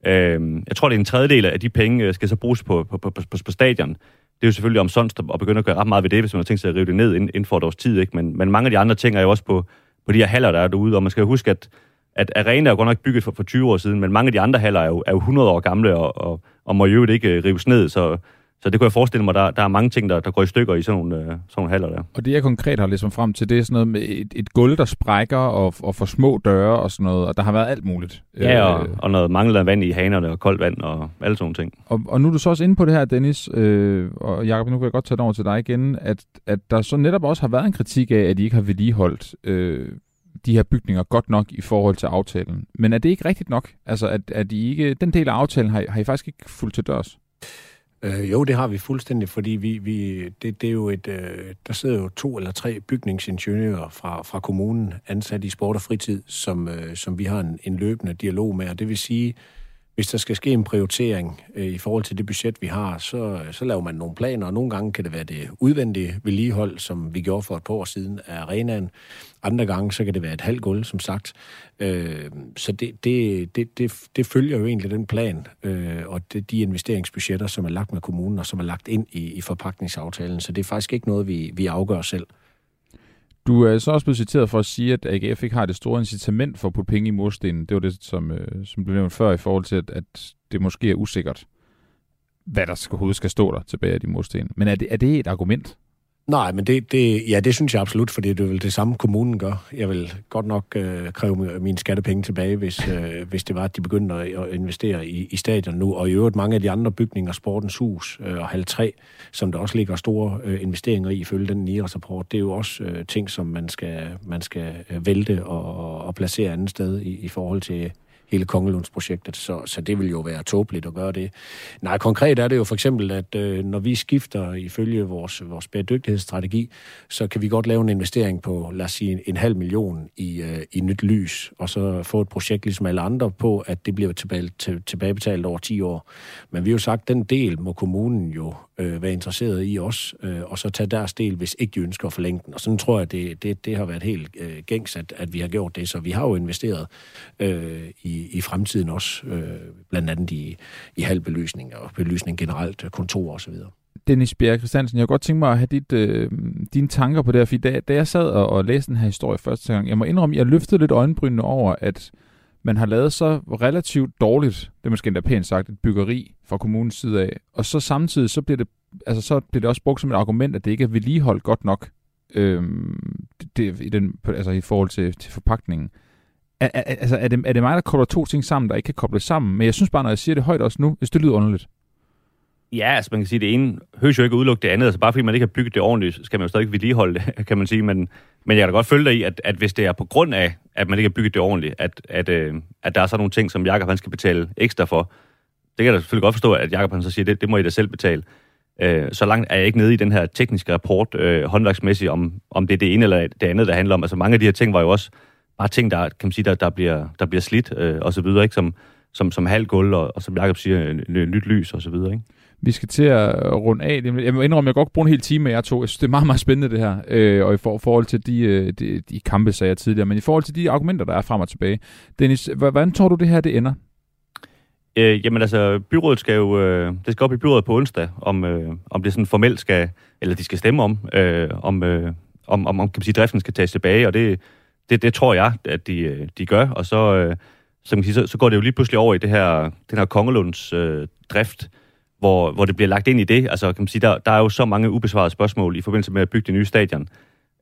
Øh, jeg tror, det er en tredjedel af de penge, øh, skal så bruges på, på, på, på, på stadion. Det er jo selvfølgelig om sådan at begynde at gøre ret meget ved det, hvis man har tænkt sig at rive det ned inden, inden for et års tid. Ikke? Men, men mange af de andre ting er jo også på, på de her haller, der er derude, og man skal jo huske, at at Arena er jo godt nok bygget for, for 20 år siden, men mange af de andre haller er jo, er jo 100 år gamle og, og, og må jo ikke øh, rives ned, så, så det kunne jeg forestille mig, der, der er mange ting, der, der går i stykker i sådan nogle, uh, sådan nogle haller der. Og det jeg konkret har ligesom frem til, det er sådan noget med et, et gulv, der sprækker og, og for små døre og sådan noget, og der har været alt muligt. Ja, og, øh, og noget manglende vand i hanerne og koldt vand og alle sådan ting. Og, og nu er du så også inde på det her, Dennis, øh, og Jacob, nu kan jeg godt tage det over til dig igen, at, at der så netop også har været en kritik af, at de ikke har vedligeholdt øh, de her bygninger godt nok i forhold til aftalen. Men er det ikke rigtigt nok? Altså, at, at I ikke, den del af aftalen har, har I faktisk ikke fuldt til dørs? Øh, jo, det har vi fuldstændig, fordi vi, vi, det, det er jo et, øh, der sidder jo to eller tre bygningsingeniører fra, fra kommunen ansat i sport og fritid, som, øh, som vi har en, en løbende dialog med, og det vil sige, hvis der skal ske en prioritering øh, i forhold til det budget, vi har, så, øh, så laver man nogle planer, og nogle gange kan det være det udvendige vedligehold, som vi gjorde for et par år siden af arenaen. Andre gange, så kan det være et halvt gulv, som sagt. Øh, så det, det, det, det, det følger jo egentlig den plan, øh, og det, de investeringsbudgetter, som er lagt med kommunen, og som er lagt ind i, i forpakningsaftalen. Så det er faktisk ikke noget, vi, vi afgør selv. Du er så også blevet citeret for at sige, at AGF ikke har det store incitament for at putte penge i murstenen. Det var det, som, øh, som blev nævnt før i forhold til, at, at det måske er usikkert, hvad der skal, hovedet skal stå der tilbage af de mursten. Men er det, er det et argument? Nej, men det, det, ja, det synes jeg absolut, fordi det er vel det samme, kommunen gør. Jeg vil godt nok øh, kræve mine skattepenge tilbage, hvis, øh, hvis det var, at de begyndte at, investere i, i stadion nu. Og i øvrigt mange af de andre bygninger, Sportens Hus øh, og Hal 3, som der også ligger store øh, investeringer i, ifølge den nye rapport, det er jo også øh, ting, som man skal, man skal øh, vælte og, og placere andet sted i, i forhold til hele Kongelundsprojektet, så, så det vil jo være tåbeligt at gøre det. Nej, konkret er det jo for eksempel, at øh, når vi skifter ifølge vores, vores bæredygtighedsstrategi, så kan vi godt lave en investering på, lad os sige, en halv million i, øh, i nyt lys, og så få et projekt ligesom alle andre på, at det bliver tilbage, til, tilbagebetalt over 10 år. Men vi har jo sagt, at den del må kommunen jo øh, være interesseret i os, øh, og så tage deres del, hvis ikke de ønsker at forlænge den. Og sådan tror jeg, det, det, det har været helt øh, gængs, at, at vi har gjort det. Så vi har jo investeret øh, i, i fremtiden også, øh, blandt andet i, i halvbelysning og belysning generelt, kontor og så videre. Dennis Bjerg Christiansen, jeg kunne godt tænke mig at have dit, øh, dine tanker på det her, fordi da, da jeg sad og, og læste den her historie første gang, jeg må indrømme, jeg løftede lidt øjenbrynene over, at man har lavet så relativt dårligt, det er måske endda pænt sagt, et byggeri fra kommunens side af, og så samtidig så bliver det, altså så bliver det også brugt som et argument, at det ikke er vedligeholdt godt nok øhm, det, i, den, altså i forhold til, til forpakningen. Er, er, altså er, det, er det mig, der kobler to ting sammen, der ikke kan kobles sammen? Men jeg synes bare, når jeg siger det højt også nu, hvis det lyder underligt. Ja, altså man kan sige, at det ene høres jo ikke udelukke det andet. Altså bare fordi man ikke har bygget det ordentligt, skal man jo stadig vedligeholde det, kan man sige. Men, men jeg kan da godt følge dig i, at, at hvis det er på grund af, at man ikke har bygget det ordentligt, at, at, øh, at der er så nogle ting, som Jakob han skal betale ekstra for, det kan jeg da selvfølgelig godt forstå, at Jakob han så siger, det, det må I da selv betale. Øh, så langt er jeg ikke nede i den her tekniske rapport, øh, håndværksmæssigt, om, om det er det ene eller det andet, der handler om. Altså mange af de her ting var jo også bare ting, der, kan man sige, der, der, bliver, der bliver slidt øh, og så videre, ikke? Som, som, som halv gulv, og, og som Jacob siger, øh, nyt lys og så videre, ikke? Vi skal til at runde af. Jeg må indrømme, at jeg godt bruge en hel time med jer to. Jeg synes, det er meget, meget spændende det her. Øh, og i for, forhold til de, øh, de, de kampe, sagde jeg tidligere, men i forhold til de argumenter, der er frem og tilbage. Dennis, hvordan tror du, det her det ender? Øh, jamen altså, byrådet skal jo, øh, det skal op i byrådet på onsdag, om, øh, om det sådan formelt skal, eller de skal stemme om, øh, om, øh, om, om, om kan man sige, driften skal tages tilbage, og det, det, det tror jeg, at de, øh, de gør, og så, øh, så, man sige, så, så går det jo lige pludselig over i det her, den her Kongelunds øh, drift, hvor, hvor det bliver lagt ind i det. Altså, kan man sige, der, der er jo så mange ubesvarede spørgsmål i forbindelse med at bygge det nye stadion,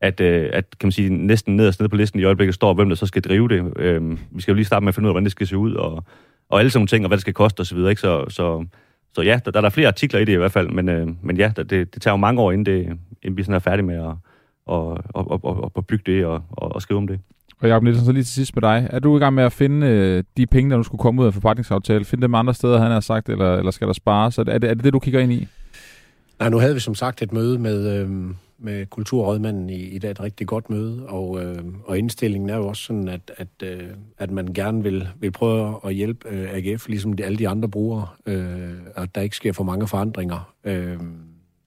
at, øh, at kan man sige, næsten nederst nede på listen i øjeblikket står, hvem der så skal drive det. Øh, vi skal jo lige starte med at finde ud af, hvordan det skal se ud, og, og alle sådan nogle ting, og hvad det skal koste osv. Ikke? Så, så, så ja, der, der er flere artikler i det i hvert fald, men, øh, men ja, det, det tager jo mange år, inden, det, inden vi sådan er færdige med at, og, og, og, og bygge det og, og, og skrive om det. Og Jacob Nielsen, så lige til sidst med dig. Er du i gang med at finde øh, de penge, der nu skulle komme ud af forpagtningsaftale? Finde dem andre steder, han har sagt, eller, eller skal der spares? Er det, er det er det, du kigger ind i? Nej, nu havde vi som sagt et møde med, øh, med kulturrådmanden i, i dag, et rigtig godt møde, og, øh, og indstillingen er jo også sådan, at, at, øh, at man gerne vil, vil prøve at hjælpe øh, AGF, ligesom de, alle de andre brugere, øh, at der ikke sker for mange forandringer. Øh,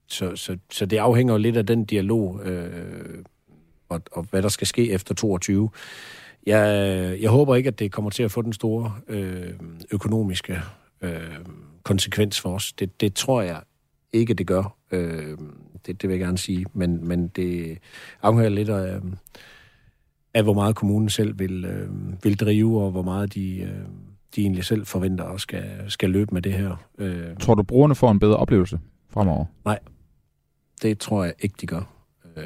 så, så, så det afhænger jo lidt af den dialog, øh, og, og hvad der skal ske efter 22. Jeg, jeg håber ikke, at det kommer til at få den store øh, økonomiske øh, konsekvens for os. Det, det tror jeg ikke, det gør. Øh, det, det vil jeg gerne sige. Men, men det afhænger lidt af, af, hvor meget kommunen selv vil, øh, vil drive, og hvor meget de, øh, de egentlig selv forventer og skal, skal løbe med det her. Øh. Tror du, brugerne får en bedre oplevelse fremover? Nej, det tror jeg ikke, de gør. Øh,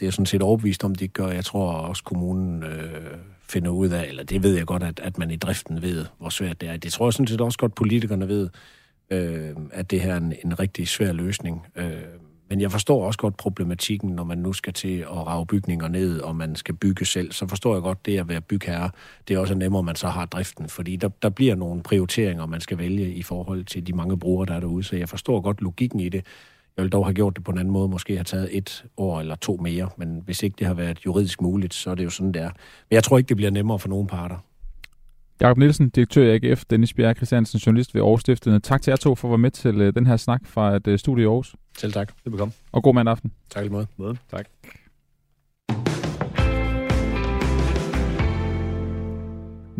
det er sådan set overbevist om, de gør. Jeg tror også, kommunen øh, finder ud af, eller det ved jeg godt, at, at man i driften ved, hvor svært det er. Det tror jeg sådan set også godt, politikerne ved, øh, at det her er en, en rigtig svær løsning. Øh, men jeg forstår også godt problematikken, når man nu skal til at rave bygninger ned, og man skal bygge selv. Så forstår jeg godt det at være bygherre. Det er også nemmere, at man så har driften, fordi der, der bliver nogle prioriteringer, man skal vælge i forhold til de mange brugere, der er derude. Så jeg forstår godt logikken i det. Jeg vil dog have gjort det på en anden måde, måske have taget et år eller to mere, men hvis ikke det har været juridisk muligt, så er det jo sådan, det er. Men jeg tror ikke, det bliver nemmere for nogen parter. Jakob Nielsen, direktør i AGF, Dennis Bjerg Christiansen, journalist ved Aarhus Stiftende. Tak til jer to for at være med til uh, den her snak fra et uh, studie i Aarhus. Selv tak. Velbekomme. Og god mandag aften. Tak lige måde. måde. Tak.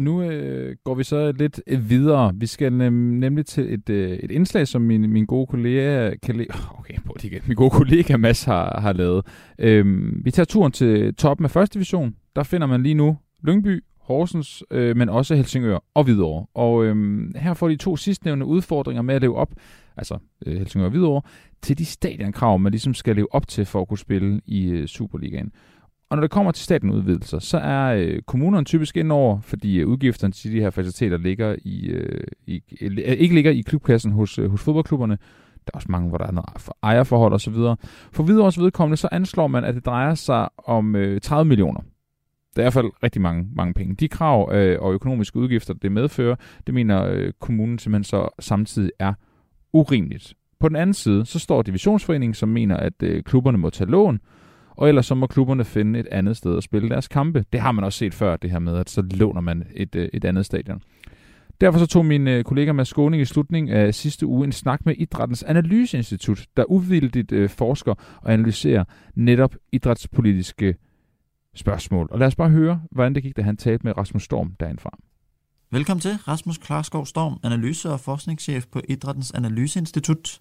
Nu øh, går vi så lidt øh, videre. Vi skal nem, nemlig til et, øh, et indslag, som min, min gode kollega, kan okay, på det igen, min gode kollega Mads har, har lavet. Øhm, vi tager turen til toppen af første division. Der finder man lige nu Lyngby, Horsens, øh, men også Helsingør og Hvidovre. Og øh, her får de to sidstnævnte udfordringer med at leve op, altså øh, Helsingør og Hvidovre, til de stadionkrav, man ligesom skal leve op til for at kunne spille i øh, Superligaen. Og når det kommer til stadionudvidelser, så er øh, kommunerne typisk indover, fordi øh, udgifterne til de her faciliteter ligger i, øh, i, øh, ikke ligger i klubkassen hos, øh, hos fodboldklubberne. Der er også mange, hvor der er noget ejerforhold osv. For videre vedkommende, så anslår man, at det drejer sig om øh, 30 millioner. Det er i hvert fald rigtig mange, mange penge. De krav øh, og økonomiske udgifter, det medfører, det mener øh, kommunen simpelthen så samtidig er urimeligt. På den anden side, så står divisionsforeningen, som mener, at øh, klubberne må tage lån, og ellers så må klubberne finde et andet sted at spille deres kampe. Det har man også set før, det her med, at så låner man et, øh, et andet stadion. Derfor så tog min øh, kollega Mads Skåning i slutningen af sidste uge en snak med Idrættens Analyseinstitut, der uvildigt øh, forsker og analyserer netop idrætspolitiske spørgsmål. Og lad os bare høre, hvordan det gik, da han talte med Rasmus Storm derindfra. Velkommen til Rasmus Klarskov Storm, analyse- og forskningschef på Idrættens Analyseinstitut.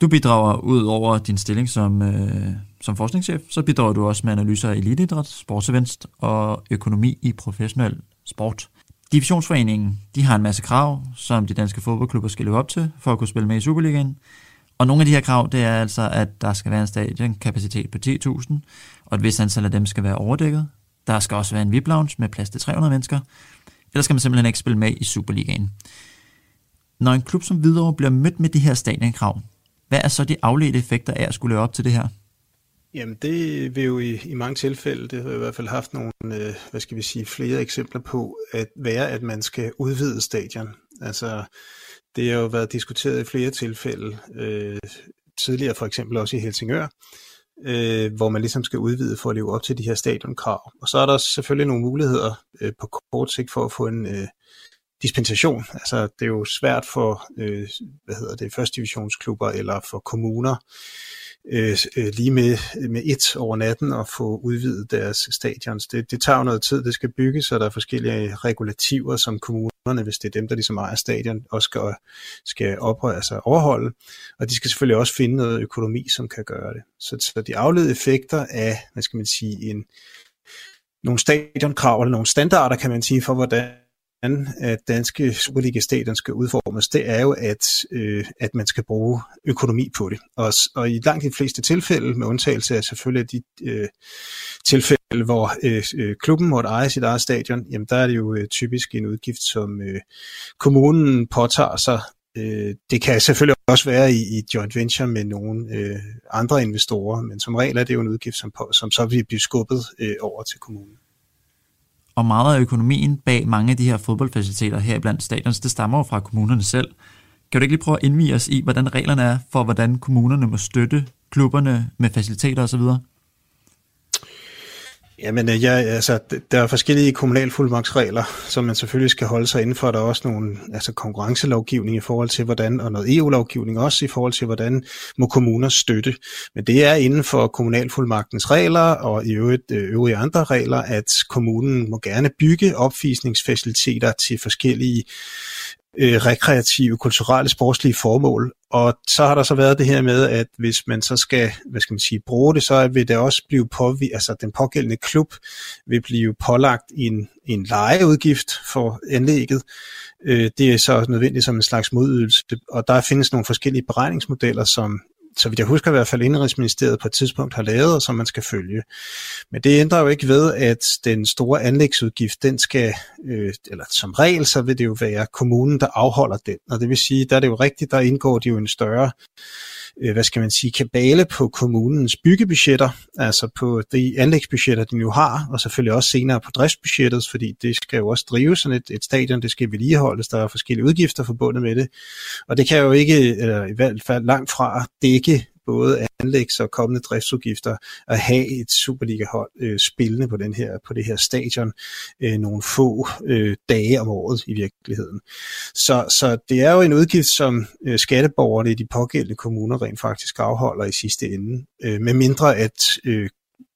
Du bidrager ud over din stilling som, øh, som forskningschef, så bidrager du også med analyser af eliteidræt, sportsevents og økonomi i professionel sport. Divisionsforeningen de har en masse krav, som de danske fodboldklubber skal leve op til for at kunne spille med i Superligaen. Og nogle af de her krav, det er altså, at der skal være en stadionkapacitet på 10.000, og et vis antal af dem skal være overdækket. Der skal også være en VIP-lounge med plads til 300 mennesker. Ellers skal man simpelthen ikke spille med i Superligaen. Når en klub som Hvidovre bliver mødt med de her stadionkrav, hvad er så de afledte effekter af at skulle leve op til det her? Jamen det vil jo i, i mange tilfælde, det har jeg i hvert fald haft nogle, øh, hvad skal vi sige, flere eksempler på, at være, at man skal udvide stadion. Altså det har jo været diskuteret i flere tilfælde, øh, tidligere for eksempel også i Helsingør, øh, hvor man ligesom skal udvide for at leve op til de her stadionkrav. Og så er der selvfølgelig nogle muligheder øh, på kort sigt for at få en øh, dispensation. Altså det er jo svært for øh, hvad hedder det, første divisionsklubber eller for kommuner øh, øh, lige med, med et over natten at få udvidet deres stadions. Det, det tager jo noget tid, det skal bygges, og der er forskellige regulativer, som kommunerne, hvis det er dem, der ligesom ejer stadion, også skal, skal op, altså overholde. Og de skal selvfølgelig også finde noget økonomi, som kan gøre det. Så, så de afledte effekter af, hvad skal man sige, en, nogle stadionkrav, eller nogle standarder, kan man sige, for hvordan at øh, danske Superliga-stadion skal udformes, det er jo, at, øh, at man skal bruge økonomi på det. Og, og i langt de fleste tilfælde, med undtagelse af selvfølgelig de øh, tilfælde, hvor øh, øh, klubben måtte eje sit eget stadion, jamen der er det jo øh, typisk en udgift, som øh, kommunen påtager sig. Øh, det kan selvfølgelig også være i, i joint venture med nogle øh, andre investorer, men som regel er det jo en udgift, som, på, som så vil blive skubbet øh, over til kommunen og meget af økonomien bag mange af de her fodboldfaciliteter her blandt stadions, det stammer jo fra kommunerne selv. Kan du ikke lige prøve at indvige os i, hvordan reglerne er for, hvordan kommunerne må støtte klubberne med faciliteter osv.? Jamen, øh, ja, altså, der er forskellige kommunalfuldmagtsregler, som man selvfølgelig skal holde sig inden for. Der er også nogle altså, konkurrencelovgivning i forhold til, hvordan, og noget EU-lovgivning også i forhold til, hvordan må kommuner støtte. Men det er inden for kommunalfuldmagtens regler, og i øvrigt øh, øvrige andre regler, at kommunen må gerne bygge opvisningsfaciliteter til forskellige øh, Øh, rekreative, kulturelle, sportslige formål. Og så har der så været det her med, at hvis man så skal, hvad skal man sige, bruge det, så vil det også blive på, altså den pågældende klub vil blive pålagt en, en lejeudgift for anlægget. Øh, det er så nødvendigt som en slags modydelse, og der findes nogle forskellige beregningsmodeller, som så vidt jeg husker i hvert fald Indrigsministeriet på et tidspunkt har lavet, og som man skal følge. Men det ændrer jo ikke ved, at den store anlægsudgift, den skal, øh, eller som regel, så vil det jo være kommunen, der afholder den. Og det vil sige, der er det jo rigtigt, der indgår det jo en større øh, hvad skal man sige, kabale på kommunens byggebudgetter, altså på de anlægsbudgetter, de nu har, og selvfølgelig også senere på driftsbudgettet, fordi det skal jo også drive sådan et, et stadion, det skal vedligeholdes, der er forskellige udgifter forbundet med det, og det kan jo ikke, eller i hvert fald langt fra dække både anlægs- og kommende driftsudgifter at have et Superliga-hold øh, spillende på, den her, på det her stadion øh, nogle få øh, dage om året i virkeligheden. Så, så det er jo en udgift, som øh, skatteborgerne i de pågældende kommuner rent faktisk afholder i sidste ende, øh, med mindre at øh,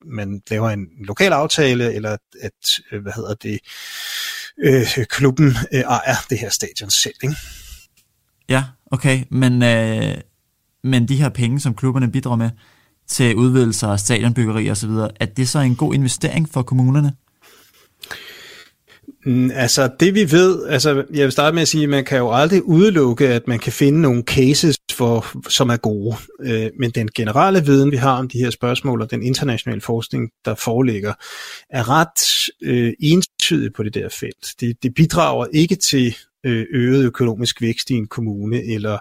man laver en lokal aftale, eller at, øh, hvad hedder det, øh, klubben øh, ejer det her stadion selv. Ikke? Ja, okay, men øh, men de her penge, som klubberne bidrager med til udvidelser af stadionbyggeri osv., at det så er en god investering for kommunerne? Mm, altså det vi ved, altså jeg vil starte med at sige, at man kan jo aldrig udelukke, at man kan finde nogle cases, for, som er gode. Øh, men den generelle viden, vi har om de her spørgsmål, og den internationale forskning, der foreligger, er ret øh, entydig på det der felt. Det, det bidrager ikke til Øh, øget økonomisk vækst i en kommune, eller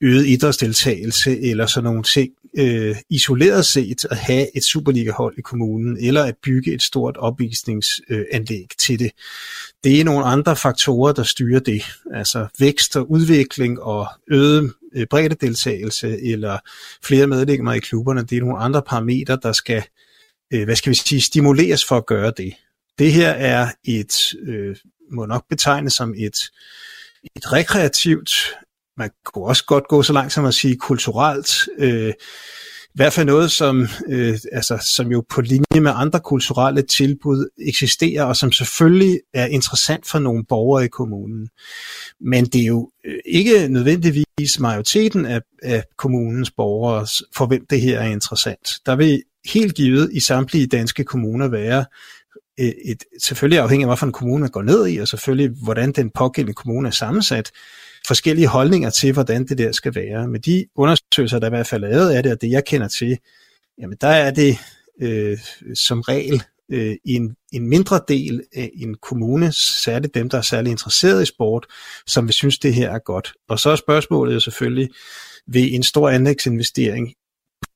øget idrætsdeltagelse, eller sådan nogle ting. Øh, isoleret set at have et Superliga-hold i kommunen, eller at bygge et stort opvisningsanlæg til det. Det er nogle andre faktorer, der styrer det. Altså vækst og udvikling og øget øh, breddedeltagelse, eller flere medlemmer i klubberne, det er nogle andre parametre, der skal øh, hvad skal vi sige, stimuleres for at gøre det. Det her er et øh, må nok betegnes som et, et rekreativt, man kunne også godt gå så langt som at sige kulturelt, øh, i hvert fald noget, som, øh, altså, som jo på linje med andre kulturelle tilbud eksisterer, og som selvfølgelig er interessant for nogle borgere i kommunen. Men det er jo øh, ikke nødvendigvis majoriteten af, af kommunens borgere, for hvem det her er interessant. Der vil helt givet i samtlige danske kommuner være et, et selvfølgelig afhængig af, hvilken kommune man går ned i, og selvfølgelig, hvordan den pågældende kommune er sammensat, forskellige holdninger til, hvordan det der skal være. Men de undersøgelser, der i hvert fald er lavet af det, og det jeg kender til, jamen der er det øh, som regel øh, en, en mindre del af en kommune, særligt dem, der er særlig interesseret i sport, som vil synes, det her er godt. Og så er spørgsmålet jo selvfølgelig, ved en stor anlægsinvestering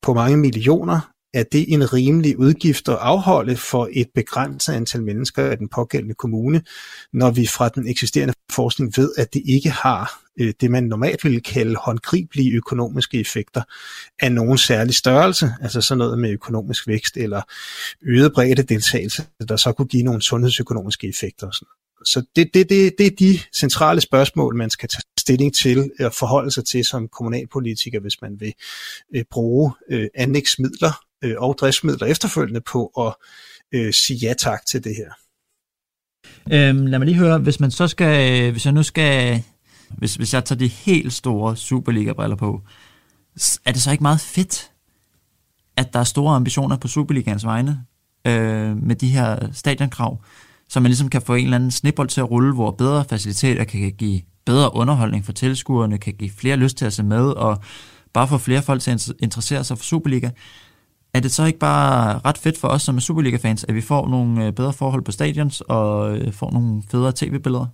på mange millioner, er det en rimelig udgift at afholde for et begrænset antal mennesker i den pågældende kommune, når vi fra den eksisterende forskning ved, at det ikke har øh, det, man normalt ville kalde håndgribelige økonomiske effekter af nogen særlig størrelse, altså sådan noget med økonomisk vækst eller øget bredde deltagelse, der så kunne give nogle sundhedsøkonomiske effekter. Og sådan. Så det, det, det, det er de centrale spørgsmål, man skal tage stilling til og forholde sig til som kommunalpolitiker, hvis man vil øh, bruge øh, anlægsmidler øh, og driftsmidler efterfølgende på at øh, sige ja tak til det her. Øhm, lad mig lige høre, hvis man så skal, øh, hvis jeg nu skal, hvis, hvis jeg tager de helt store Superliga-briller på, er det så ikke meget fedt, at der er store ambitioner på Superligans vegne øh, med de her stadionkrav, så man ligesom kan få en eller anden snibbold til at rulle, hvor bedre faciliteter kan give bedre underholdning for tilskuerne, kan give flere lyst til at se med, og bare få flere folk til at interessere sig for Superliga er det så ikke bare ret fedt for os som er Superliga-fans, at vi får nogle øh, bedre forhold på stadions og øh, får nogle federe tv-billeder?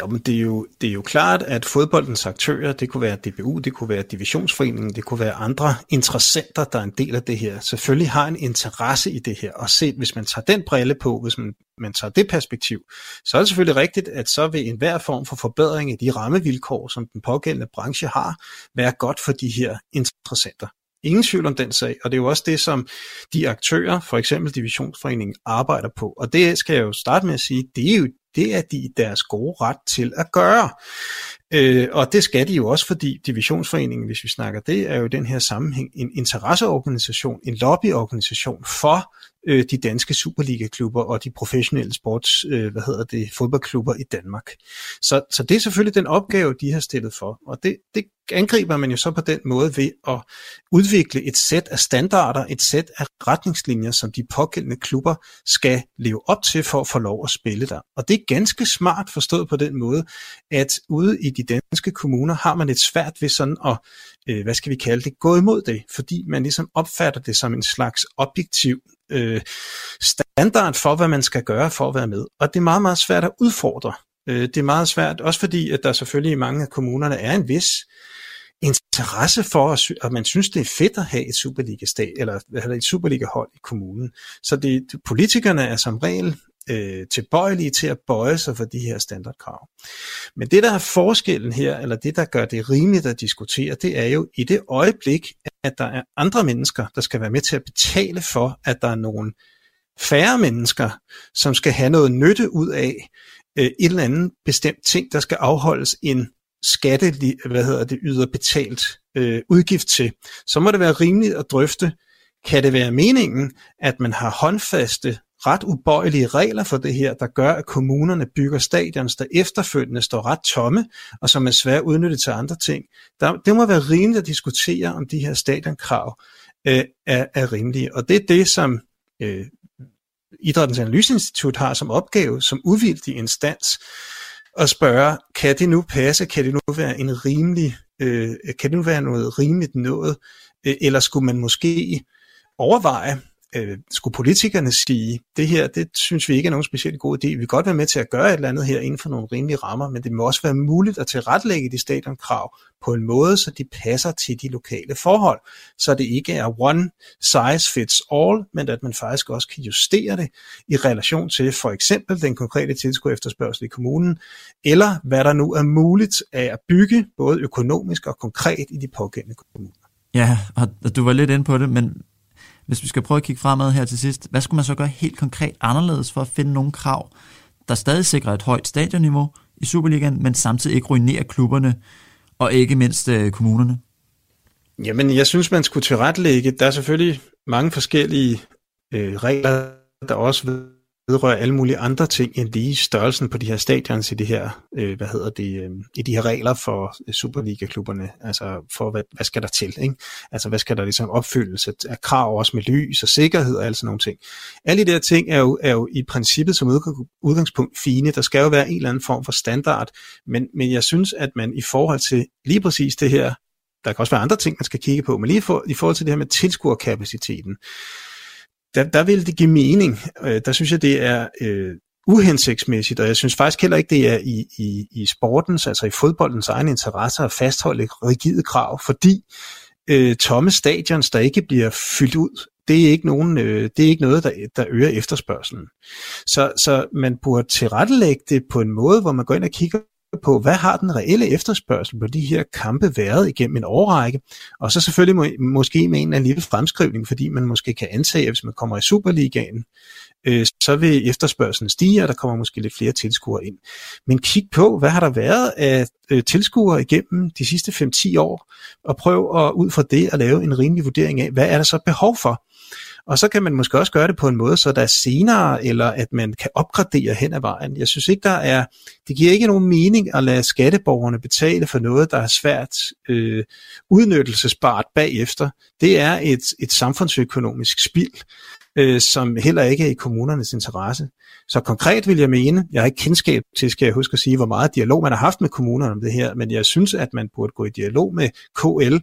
Jo, men det er, jo, det er jo klart, at fodboldens aktører, det kunne være DBU, det kunne være Divisionsforeningen, det kunne være andre interessenter, der er en del af det her, selvfølgelig har en interesse i det her. Og set, hvis man tager den brille på, hvis man, man tager det perspektiv, så er det selvfølgelig rigtigt, at så vil enhver form for forbedring af de rammevilkår, som den pågældende branche har, være godt for de her interessenter. Ingen tvivl om den sag, og det er jo også det, som de aktører, for eksempel Divisionsforeningen, arbejder på. Og det skal jeg jo starte med at sige, det er jo det er de i deres gode ret til at gøre. Øh, og det skal de jo også, fordi Divisionsforeningen, hvis vi snakker det, er jo den her sammenhæng en interesseorganisation, en lobbyorganisation for øh, de danske Superliga-klubber og de professionelle sports, øh, hvad hedder det, fodboldklubber i Danmark. Så, så det er selvfølgelig den opgave, de har stillet for, og det, det angriber man jo så på den måde ved at udvikle et sæt af standarder, et sæt af retningslinjer, som de pågældende klubber skal leve op til for at få lov at spille der. Og det er ganske smart forstået på den måde, at ude i de danske kommuner har man et svært ved sådan at, øh, hvad skal vi kalde det, gå imod det, fordi man ligesom opfatter det som en slags objektiv øh, standard for, hvad man skal gøre for at være med. Og det er meget, meget svært at udfordre. Øh, det er meget svært, også fordi, at der selvfølgelig i mange af kommunerne er en vis interesse for, at man synes, det er fedt at have et Superliga-stat, eller, eller et Superliga-hold i kommunen. Så det, politikerne er som regel øh, tilbøjelige til at bøje sig for de her standardkrav. Men det, der er forskellen her, eller det, der gør det rimeligt at diskutere, det er jo i det øjeblik, at der er andre mennesker, der skal være med til at betale for, at der er nogle færre mennesker, som skal have noget nytte ud af øh, et eller andet bestemt ting, der skal afholdes en skatte, hvad hedder det, yder betalt øh, udgift til, så må det være rimeligt at drøfte, kan det være meningen, at man har håndfaste ret ubøjelige regler for det her, der gør, at kommunerne bygger stadions, der efterfølgende står ret tomme, og som er svært udnyttet til andre ting. Der, det må være rimeligt at diskutere, om de her stadionkrav øh, er, er rimelige. Og det er det, som øh, Idrættens Analyseinstitut har som opgave, som uvildig instans, at spørge, kan det nu passe, kan det nu være en rimelig, øh, kan det nu være noget rimeligt noget, øh, eller skulle man måske overveje, øh, skulle politikerne sige, det her, det synes vi ikke er nogen specielt god idé. Vi kan godt være med til at gøre et eller andet her inden for nogle rimelige rammer, men det må også være muligt at tilrettelægge de stadionkrav på en måde, så de passer til de lokale forhold. Så det ikke er one size fits all, men at man faktisk også kan justere det i relation til for eksempel den konkrete tilskud efterspørgsel i kommunen, eller hvad der nu er muligt af at bygge, både økonomisk og konkret i de pågældende kommuner. Ja, og du var lidt inde på det, men hvis vi skal prøve at kigge fremad her til sidst, hvad skulle man så gøre helt konkret anderledes for at finde nogle krav, der stadig sikrer et højt stadionniveau i Superligaen, men samtidig ikke ruinerer klubberne og ikke mindst øh, kommunerne? Jamen, jeg synes, man skulle tilrettelægge. Der er selvfølgelig mange forskellige øh, regler, der også vedrører alle mulige andre ting end lige størrelsen på de her stadions i de her, øh, hvad hedder det, øh, i de her regler for øh, Superliga-klubberne, altså for hvad, hvad skal der til, ikke? Altså hvad skal der ligesom opfyldes af krav også med lys og sikkerhed og alle sådan nogle ting. Alle de der ting er jo, er jo i princippet som udgangspunkt fine, der skal jo være en eller anden form for standard, men, men jeg synes, at man i forhold til lige præcis det her, der kan også være andre ting, man skal kigge på, men lige for, i forhold til det her med tilskuerkapaciteten, der, der vil det give mening. Øh, der synes jeg, det er øh, uhensigtsmæssigt, og jeg synes faktisk heller ikke, det er i, i, i sportens, altså i fodboldens egen interesse at fastholde rigide krav, fordi øh, tomme stadions, der ikke bliver fyldt ud, det er ikke, nogen, øh, det er ikke noget, der, der øger efterspørgselen. Så, så man burde tilrettelægge det på en måde, hvor man går ind og kigger på, hvad har den reelle efterspørgsel på de her kampe været igennem en årrække, og så selvfølgelig må, måske med en lille fremskrivning, fordi man måske kan antage, at hvis man kommer i Superligaen, øh, så vil efterspørgselen stige, og der kommer måske lidt flere tilskuere ind. Men kig på, hvad har der været af øh, tilskuere igennem de sidste 5-10 år, og prøv at ud fra det at lave en rimelig vurdering af, hvad er der så behov for? Og så kan man måske også gøre det på en måde, så der er senere, eller at man kan opgradere hen ad vejen. Jeg synes ikke, der er, det giver ikke nogen mening at lade skatteborgerne betale for noget, der er svært øh, udnyttelsesbart bagefter. Det er et, et samfundsøkonomisk spild, øh, som heller ikke er i kommunernes interesse. Så konkret vil jeg mene, jeg har ikke kendskab til, skal jeg huske at sige, hvor meget dialog man har haft med kommunerne om det her, men jeg synes, at man burde gå i dialog med KL,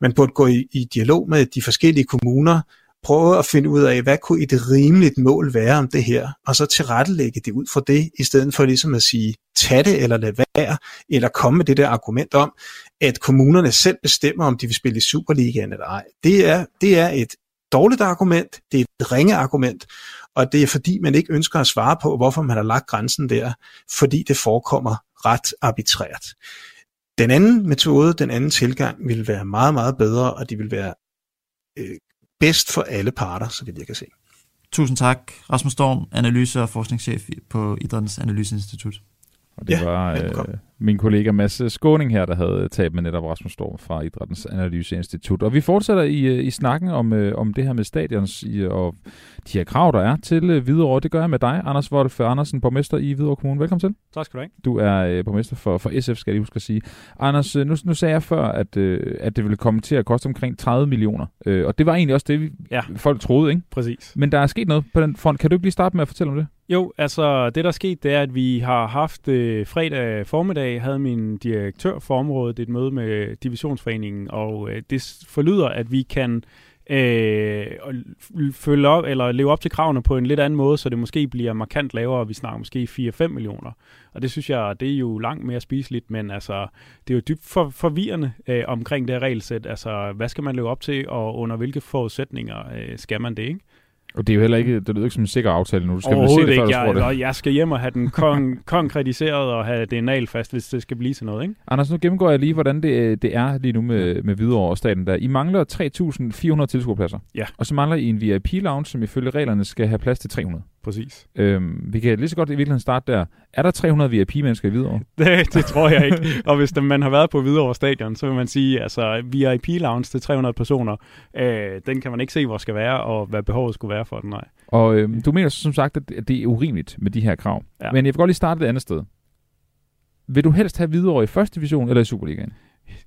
man burde gå i, i dialog med de forskellige kommuner, prøve at finde ud af, hvad kunne et rimeligt mål være om det her, og så tilrettelægge det ud fra det, i stedet for ligesom at sige, tag det eller lad være, eller komme med det der argument om, at kommunerne selv bestemmer, om de vil spille i Superligaen eller ej. Det er, det er et dårligt argument, det er et ringe argument, og det er fordi, man ikke ønsker at svare på, hvorfor man har lagt grænsen der, fordi det forekommer ret arbitrært. Den anden metode, den anden tilgang, vil være meget, meget bedre, og det vil være øh, bedst for alle parter, så vidt jeg kan se. Tusind tak, Rasmus Storm, analyse- og forskningschef på Idrættens Analyseinstitut. Og det ja, var øh, min kollega Mads Skåning her, der havde talt med netop Rasmus Storm fra Idrættens Analyseinstitut. Og vi fortsætter i, øh, i snakken om, øh, om det her med stadions i, og de her krav, der er til øh, Hvidovre. Det gør jeg med dig, Anders Wolf Andersen, borgmester i Hvidovre Kommune. Velkommen til. Tak skal du have. Du er øh, borgmester for, for SF, skal jeg lige huske at sige. Anders, øh, nu, nu sagde jeg før, at, øh, at det ville komme til at koste omkring 30 millioner. Øh, og det var egentlig også det, vi, ja. folk troede, ikke? Præcis. Men der er sket noget på den front. Kan du ikke lige starte med at fortælle om det? Jo, altså det der er sket, det er, at vi har haft øh, fredag formiddag, havde min direktør for området et møde med divisionsforeningen, og øh, det forlyder, at vi kan øh, følge op, eller leve op til kravene på en lidt anden måde, så det måske bliver markant lavere. Vi snakker måske 4-5 millioner. Og det synes jeg, det er jo langt mere spiseligt, men altså, det er jo dybt for, forvirrende øh, omkring det her regelsæt. Altså, hvad skal man leve op til, og under hvilke forudsætninger øh, skal man det, ikke? Og det er jo heller ikke, det lyder ikke som en sikker aftale nu. Du skal Overhovedet se det, før, ikke. Jeg, det. jeg skal hjem og have den kon- konkretiseret og have det nalfast, hvis det skal blive til noget. Ikke? Anders, nu gennemgår jeg lige, hvordan det, det er lige nu med, med Hvidovre og staten. Der. I mangler 3.400 tilskuerpladser. Ja. Og så mangler I en VIP-lounge, som ifølge reglerne skal have plads til 300. Præcis. Øhm, vi kan lige så godt i virkeligheden starte der. Er der 300 VIP-mennesker i Hvidovre? Det, det tror jeg ikke. og hvis man har været på Hvidovre Stadion, så vil man sige, altså VIP-lounge til 300 personer, øh, den kan man ikke se, hvor skal være, og hvad behovet skulle være for den, nej. Og øh, du mener som sagt, at det er urimeligt med de her krav. Ja. Men jeg vil godt lige starte et andet sted. Vil du helst have Hvidovre i første division eller i Superligaen?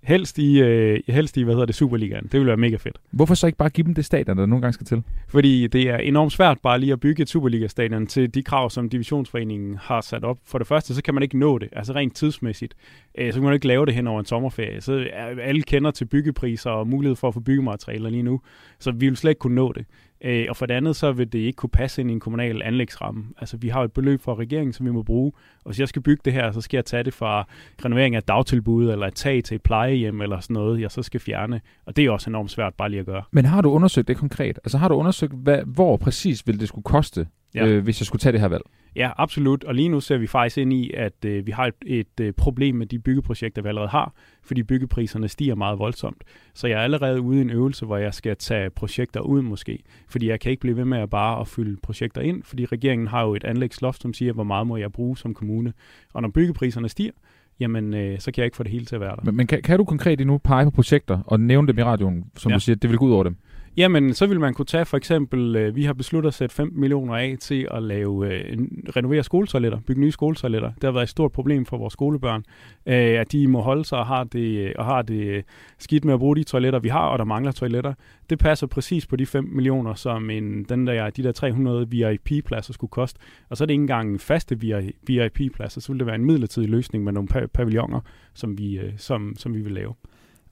Helst i, øh, helst i, hvad hedder det, Superligaen. Det ville være mega fedt. Hvorfor så ikke bare give dem det stadion, der nogle gange skal til? Fordi det er enormt svært bare lige at bygge et Superliga-stadion til de krav, som divisionsforeningen har sat op. For det første, så kan man ikke nå det, altså rent tidsmæssigt. Øh, så kan man ikke lave det hen over en sommerferie. Så alle kender til byggepriser og mulighed for at få byggematerialer lige nu. Så vi vil slet ikke kunne nå det. Øh, og for det andet, så vil det ikke kunne passe ind i en kommunal anlægsramme. Altså, vi har et beløb fra regeringen, som vi må bruge. Og hvis jeg skal bygge det her, så skal jeg tage det fra renovering af dagtilbud, eller et tag til et plejehjem, eller sådan noget, jeg så skal fjerne. Og det er også enormt svært bare lige at gøre. Men har du undersøgt det konkret? Altså, har du undersøgt, hvad, hvor præcis vil det skulle koste, ja. øh, hvis jeg skulle tage det her valg? Ja, absolut. Og lige nu ser vi faktisk ind i, at øh, vi har et, et øh, problem med de byggeprojekter, vi allerede har, fordi byggepriserne stiger meget voldsomt. Så jeg er allerede ude i en øvelse, hvor jeg skal tage projekter ud måske, fordi jeg kan ikke blive ved med at bare at fylde projekter ind, fordi regeringen har jo et anlægsloft, som siger, hvor meget må jeg bruge som kommune. Og når byggepriserne stiger, jamen øh, så kan jeg ikke få det hele til at være der. Men, men kan, kan du konkret endnu pege på projekter og nævne dem i radioen, som ja. Du siger, det vil gå ud over dem? Jamen, så vil man kunne tage for eksempel, øh, vi har besluttet at sætte 15 millioner af til at lave, øh, renovere skoletoiletter, bygge nye skoletoiletter. Det har været et stort problem for vores skolebørn, øh, at de må holde sig og har det, øh, og har det øh, skidt med at bruge de toiletter, vi har, og der mangler toiletter. Det passer præcis på de 5 millioner, som en, den der, de der 300 VIP-pladser skulle koste. Og så er det ikke engang faste VIP-pladser, så vil det være en midlertidig løsning med nogle pa- pavilloner, som vi, øh, som, som vi vil lave.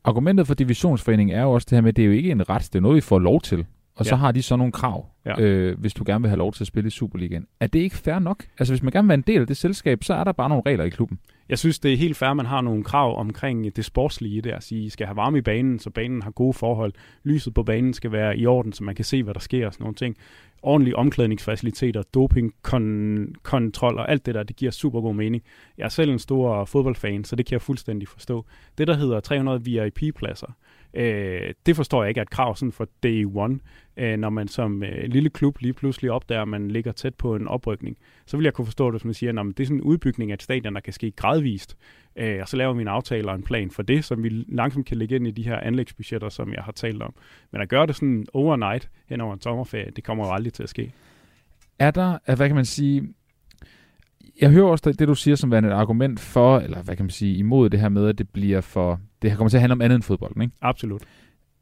Argumentet for divisionsforeningen er jo også det her med, at det er jo ikke en ret, det er noget, vi får lov til. Og så Ja. har de så nogle krav, Ja. øh, hvis du gerne vil have lov til at spille i Superligaen. Er det ikke fair nok? Altså hvis man gerne vil være en del af det selskab, så er der bare nogle regler i klubben. Jeg synes, det er helt fair, at man har nogle krav omkring det sportslige i det. At sige, I skal have varme i banen, så banen har gode forhold. Lyset på banen skal være i orden, så man kan se, hvad der sker og sådan nogle ting. Ordentlige omklædningsfaciliteter, dopingkontrol og alt det der, det giver super god mening. Jeg er selv en stor fodboldfan, så det kan jeg fuldstændig forstå. Det, der hedder 300 VIP-pladser, øh, det forstår jeg ikke er et krav sådan for day one, øh, når man som øh, lille klub lige pludselig opdager, at man ligger tæt på en oprykning. Så vil jeg kunne forstå det, hvis man siger, at det er sådan en udbygning af et stadion, der kan ske gradvist. Øh, og så laver vi en aftale og en plan for det, som vi langsomt kan lægge ind i de her anlægsbudgetter, som jeg har talt om. Men at gøre det sådan overnight hen over en sommerferie, det kommer jo aldrig til at ske. Er der, hvad kan man sige, jeg hører også det, du siger som værende et argument for, eller hvad kan man sige, imod det her med, at det bliver for, det her kommer til at handle om andet end fodbolden, ikke? Absolut.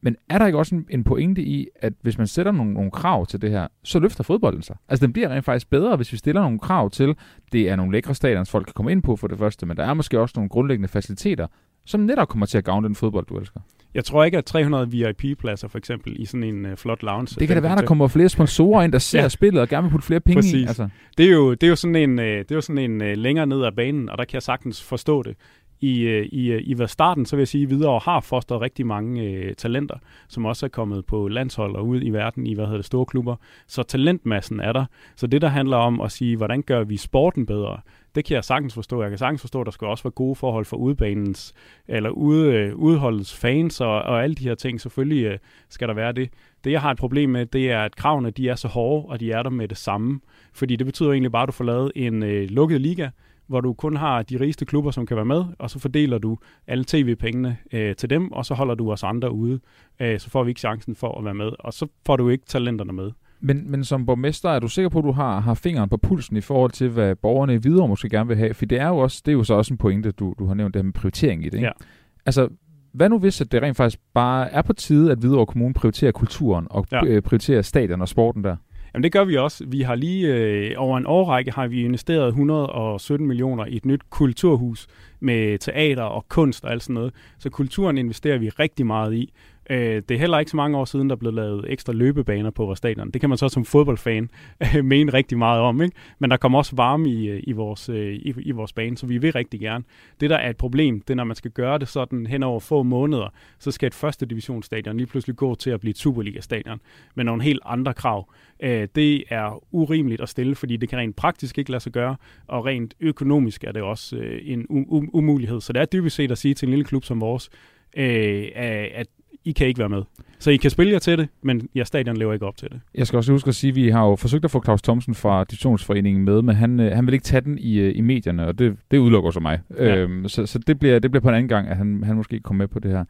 Men er der ikke også en, en pointe i, at hvis man sætter nogle, nogle krav til det her, så løfter fodbolden sig? Altså den bliver rent faktisk bedre, hvis vi stiller nogle krav til, det er nogle lækre stadions, folk kan komme ind på for det første, men der er måske også nogle grundlæggende faciliteter, som netop kommer til at gavne den fodbold, du elsker. Jeg tror ikke, at 300 VIP-pladser for eksempel i sådan en uh, flot lounge. Det kan da være, der kommer flere sponsorer ind, der ser ja. Spillet og gerne vil putte flere penge i. Præcis. Altså. Det er jo, det er jo sådan en, øh, det er jo sådan en øh, længere ned ad banen, og der kan jeg sagtens forstå det. I, øh, i, øh, i hvad starten, så vil jeg sige, at Hvidovre har fostret rigtig mange øh, talenter, som også er kommet på landshold og ud i verden i, hvad hedder det, store klubber. Så talentmassen er der. Så det, der handler om at sige, hvordan gør vi sporten bedre, det kan jeg sagtens forstå. Jeg kan sagtens forstå, at der skal også være gode forhold for udbanens, eller ude, øh, udholdets fans og, og alle de her ting. Selvfølgelig øh, skal der være det. Det, jeg har et problem med, det er, at kravene de er så hårde, og de er der med det samme. Fordi det betyder egentlig bare, at du får lavet en øh, lukket liga, hvor du kun har de rigeste klubber, som kan være med, og så fordeler du alle tv-pengene øh, til dem, og så holder du os andre ude. Øh, så får vi ikke chancen for at være med, og så får du ikke talenterne med. Men, men som borgmester, er du sikker på, at du har, har fingeren på pulsen i forhold til, hvad borgerne i Hvidovre måske gerne vil have? For det er jo, også, det er jo så også en pointe, du, du har nævnt, det her med prioritering i det. Ikke? Ja. Altså, hvad nu hvis at det rent faktisk bare er på tide, at Hvidovre Kommune prioriterer kulturen og Ja. ja. prioriterer stadion og sporten der? Jamen det gør vi også. Vi har lige øh, over en årrække har vi investeret 117 millioner i et nyt kulturhus med teater og kunst og alt sådan noget. Så kulturen investerer vi rigtig meget i. Øh, det er heller ikke så mange år siden, der blev lavet ekstra løbebaner på vores stadion. Det kan man så som fodboldfan øh, mene rigtig meget om, ikke? Men der kommer også varme i, øh, i, vores, øh, i, i vores bane, så vi vil rigtig gerne. Det, der er et problem, det er, når man skal gøre det sådan hen over få måneder, så skal et første divisionsstadion lige pludselig gå til at blive et Superliga-stadion med nogle helt andre krav. Øh, det er urimeligt at stille, fordi det kan rent praktisk ikke lade sig gøre, og rent økonomisk er det også øh, en um- um- umulighed. Så det er dybest set at sige til en lille klub som vores, øh, at i kan ikke være med. Så I kan spille jer til det, men jeres stadion lever ikke op til det. Jeg skal også huske at sige, at vi har jo forsøgt at få Claus Thomsen fra Divisionsforeningen med, men han, øh, han vil ikke tage den i, øh, i medierne, og det, det udelukker så mig. Ja. Øhm, så så det, bliver, det bliver på en anden gang, at han, han måske kommer med på det her.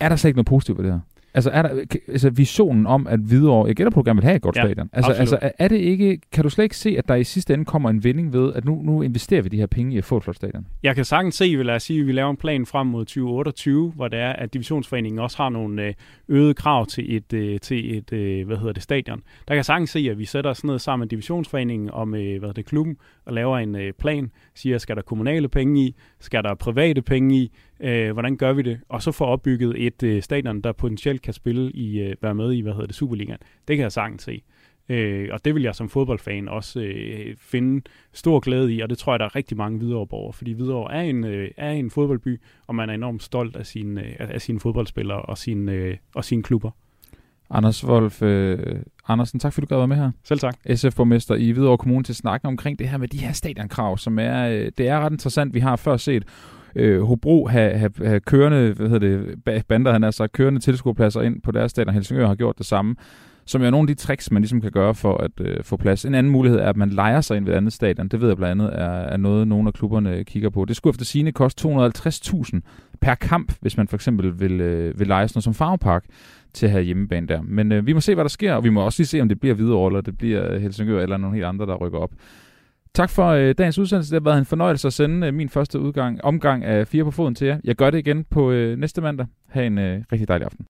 Er der slet ikke noget positivt ved det her? Altså, er der, altså visionen om, at Hvidovre, jeg gætter på, at du gerne vil have et godt Ja, stadion. Altså, absolut. altså, er- det ikke, kan du slet ikke se, at der i sidste ende kommer en vending ved, at nu, nu investerer vi de her penge i at få et flot stadion? Jeg kan sagtens se, vil jeg sige, at vi laver en plan frem mod 2028, hvor det er, at divisionsforeningen også har nogle øh, øgede krav til et, øh, til et øh, hvad hedder det, stadion. Der kan jeg sagtens se, at vi sætter os ned sammen med divisionsforeningen og med hvad det, klubben og laver en plan, siger, skal der kommunale penge i, skal der private penge i, øh, hvordan gør vi det, og så få opbygget et øh, stadion, der potentielt kan spille i, øh, være med i, hvad hedder det, Superligaen. Det kan jeg sagtens se. Øh, og det vil jeg som fodboldfan også øh, finde stor glæde i, og det tror jeg, der er rigtig mange Hvidovre-borgere, fordi Hvidovre er en, øh, er en fodboldby, og man er enormt stolt af sine, øh, af sine fodboldspillere og sine, øh, og sine klubber. Anders Wolf øh, Andersen, tak fordi du gad være med her. Selv tak. SF-borgmester i Hvidovre Kommune til snakken omkring det her med de her stadionkrav, som er, øh, det er ret interessant. Vi har før set øh, Hobro have, have, have kørende, hvad hedder det, bander, han altså kørende tilskuerpladser ind på deres stadion. Helsingør har gjort det samme. som er nogle af de tricks, man ligesom kan gøre for at øh, få plads. En anden mulighed er, at man leger sig ind ved et andet stadion. Det ved jeg blandt andet er, er noget, nogle af klubberne kigger på. Det skulle efter sine koste 250.000 per kamp, hvis man for eksempel vil, øh, vil lege sådan noget som Farvepark til at have hjemmebane der. Men øh, vi må se, hvad der sker, og vi må også lige se, om det bliver Hvidovre, eller det bliver Helsingør, eller nogle helt andre, der rykker op. Tak for øh, dagens udsendelse. Det har været en fornøjelse at sende øh, min første udgang, omgang af Fire på Foden til jer. Jeg gør det igen på øh, næste mandag. Ha' en øh, rigtig dejlig aften.